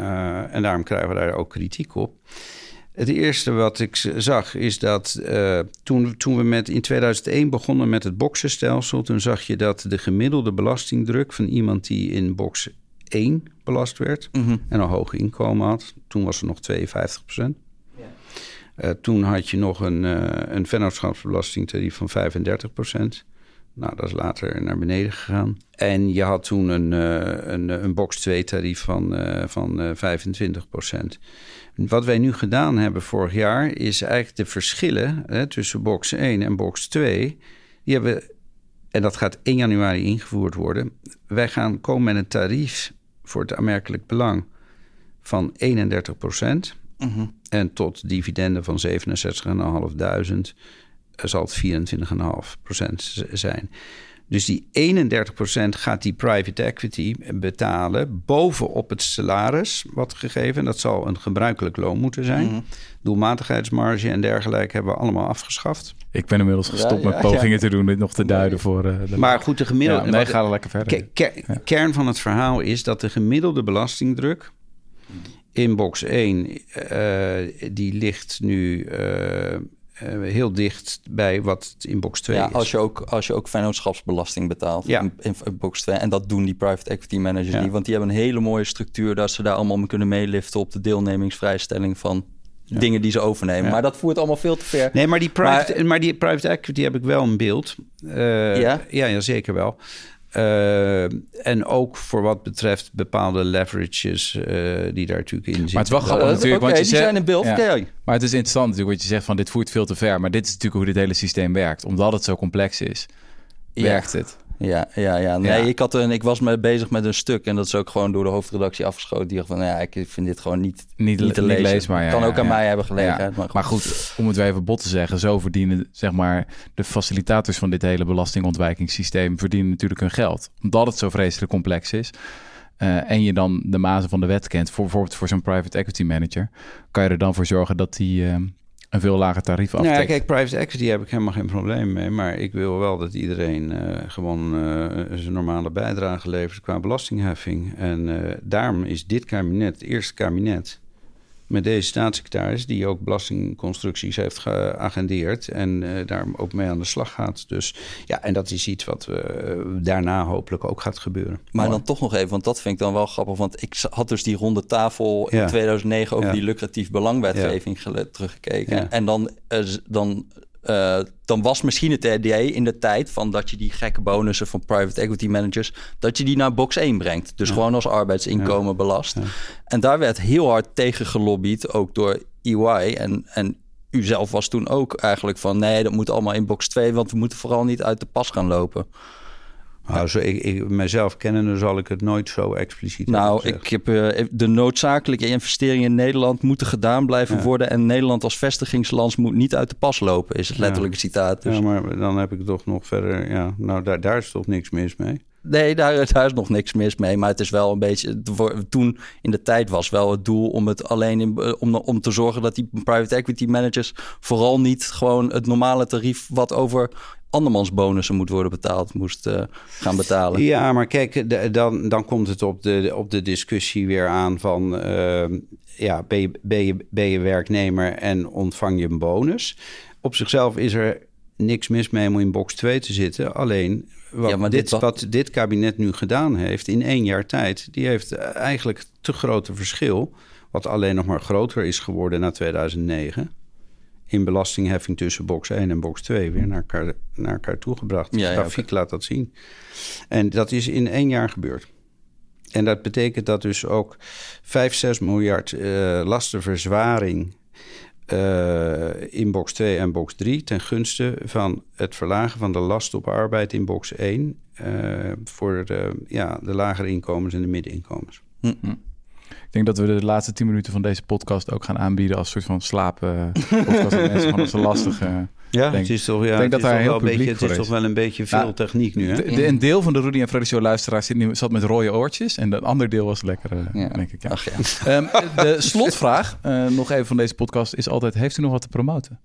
Uh, en daarom krijgen we daar ook kritiek op. Het eerste wat ik zag is dat uh, toen, toen we met, in 2001 begonnen met het boxenstelsel, toen zag je dat de gemiddelde belastingdruk van iemand die in box 1 belast werd mm -hmm. en een hoog inkomen had, toen was het nog 52 procent. Uh, toen had je nog een, uh, een vennootschapsbelastingtarief van 35 procent. Nou, dat is later naar beneden gegaan. En je had toen een, uh, een, een box 2 tarief van, van 25 procent. Wat wij nu gedaan hebben vorig jaar is eigenlijk de verschillen hè, tussen box 1 en box 2. Die hebben, en dat gaat 1 januari ingevoerd worden. Wij gaan komen met een tarief voor het aanmerkelijk belang van 31 Mhm. En tot dividenden van 67.500 zal het 24,5% zijn. Dus die 31% gaat die private equity betalen bovenop het salaris wat gegeven. En dat zal een gebruikelijk loon moeten zijn. Mm. Doelmatigheidsmarge en dergelijke hebben we allemaal afgeschaft. Ik ben inmiddels gestopt met pogingen te doen dit nog te duiden voor. Uh, de maar goed, de gemiddelde. nee, ga er lekker verder. Kern van het verhaal is dat de gemiddelde belastingdruk in box 1, uh, eh, die ligt nu uh, uh, heel dicht bij wat het in box 2 ja, is. Als je ook, als je ook vennootschapsbelasting betaalt ja. in, box 2. En dat doen die private equity managers ja. niet. Want die hebben een hele mooie structuur... dat ze daar allemaal mee kunnen meeliften... op de deelnemingsvrijstelling van ja. dingen die ze overnemen. Maar dat voert allemaal veel te ver. Nee, maar die private, maar, maar die private equity heb ik wel een beeld. Uh, ja? ja? Ja, zeker wel. Uh, en ook voor wat betreft bepaalde leverages uh, die daar natuurlijk in zitten. Maar het is wel grappig natuurlijk. Okay, want je die zegt, zijn in beeld. Ja. Maar het is interessant natuurlijk wat je zegt van dit voert veel te ver. Maar dit is natuurlijk hoe dit hele systeem werkt. Omdat het zo complex is, werkt het. Ja, ja, ja. Nee, Ik, had een, ik was me bezig met een stuk en dat is ook gewoon door de hoofdredactie afgeschoten. Die dacht van, ja, ik vind dit gewoon niet, niet, niet te lezen. leesbaar. Ja, kan ook aan mij hebben gelegen. Maar, maar, goed, om het weer even bot te zeggen, zo verdienen zeg maar de facilitators van dit hele belastingontwijkingssysteem verdienen natuurlijk hun geld. Omdat het zo vreselijk complex is. Uh, en je dan de mazen van de wet kent, voor, bijvoorbeeld voor zo'n private equity manager, kan je er dan voor zorgen dat die uh, een veel lager tarief aftrekt. Nou ja, kijk, private equity heb ik helemaal geen probleem mee. Maar ik wil wel dat iedereen uh, gewoon uh, zijn normale bijdrage levert qua belastingheffing. En uh, daarom is dit kabinet, het eerste kabinet met deze staatssecretaris, die ook belastingconstructies heeft geagendeerd en uh, daar ook mee aan de slag gaat. Dus ja, en dat is iets wat uh, daarna hopelijk ook gaat gebeuren. Maar dan toch nog even, want dat vind ik dan wel grappig, want ik had dus die ronde tafel in 2009 over die lucratief belangwetgeving ja. teruggekeken. En dan, uh, dan uh, dan was misschien het idee in de tijd van dat je die gekke bonussen van private equity managers, dat je die naar box 1 brengt. Dus gewoon als arbeidsinkomen belast. En daar werd heel hard tegen gelobbyd, ook door EY. En, en u zelf was toen ook eigenlijk van nee, dat moet allemaal in box 2, want we moeten vooral niet uit de pas gaan lopen. Nou, zo, ik, ik, mezelf kennende zal ik het nooit zo expliciet Nou, ik heb uh, de noodzakelijke investeringen in Nederland moeten gedaan blijven worden. En Nederland als vestigingsland moet niet uit de pas lopen, is het letterlijke citaat. Dus. Ja, maar dan heb ik toch nog verder. Ja, nou, daar, daar is toch niks mis mee. Nee, daar, daar, is nog niks mis mee. Maar het is wel een beetje. Toen in de tijd was wel het doel om het alleen eh, om, om te zorgen dat die private equity managers vooral niet gewoon het normale tarief wat over andermans bonussen moet worden betaald, moest uh, gaan betalen. Ja, maar kijk, dan, dan komt het op de, op de discussie weer aan van... Uh, ja, ben je, ben, je, ben je werknemer en ontvang je een bonus? Op zichzelf is er niks mis mee om in box 2 te zitten. Alleen wat, ja, dit, wat... wat dit kabinet nu gedaan heeft in één jaar tijd... die heeft eigenlijk te grote verschil... wat alleen nog maar groter is geworden na 2009 in belastingheffing tussen box 1 en box 2 weer naar elkaar, naar elkaar toegebracht. Ja, de grafiek laat dat zien. En dat is in één jaar gebeurd. En dat betekent dat dus ook 5, 6 miljard uh, lastenverzwaring uh, in box 2 en box 3 ten gunste van het verlagen van de last op arbeid in box 1 uh, eh, voor de, ja, de lagere inkomens en de middeninkomens. Mm. Ik denk dat we de laatste tien minuten van deze podcast ook gaan aanbieden als soort van slapen podcast. mensen gewoon als een lastige. Ja, denk, het is toch, ja, denk dat daar heel wel beetje, Het is toch wel een beetje veel techniek nu. Hè? De, een deel van de Rudy en Freddy Show luisteraars zit, nu, zat met rode oortjes. En een ander deel was lekker, uh, denk ik. Ja. Ach, ja. Um, de slotvraag, uh, nog even van deze podcast, is altijd... Heeft u nog wat te promoten?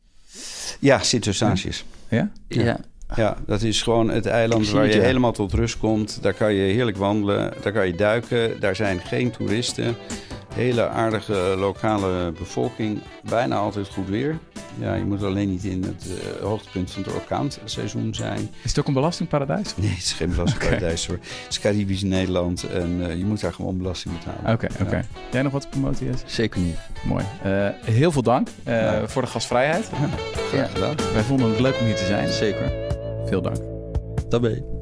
Ja, Sint-Eustatius. Ja? ja? ja. Ja, dat is gewoon het eiland waar je helemaal tot rust komt. Daar kan je heerlijk wandelen, daar kan je duiken. Daar zijn geen toeristen. Hele aardige lokale bevolking. Bijna altijd goed weer. Ja, je moet alleen niet in het uh, hoogtepunt van het orkaanseizoen zijn. Is het ook een belastingparadijs? Nee, het is geen belastingparadijs hoor. Het is Caribisch Nederland en uh, je moet daar gewoon belasting betalen. Oké, oké. Ja. Jij nog wat te promoten, Jesse? Zeker niet. Mooi. Uh, heel veel dank ja. voor de gastvrijheid. Ja, graag gedaan. Wij vonden het leuk om hier te zijn. Zeker. Veel dank. Daarbij.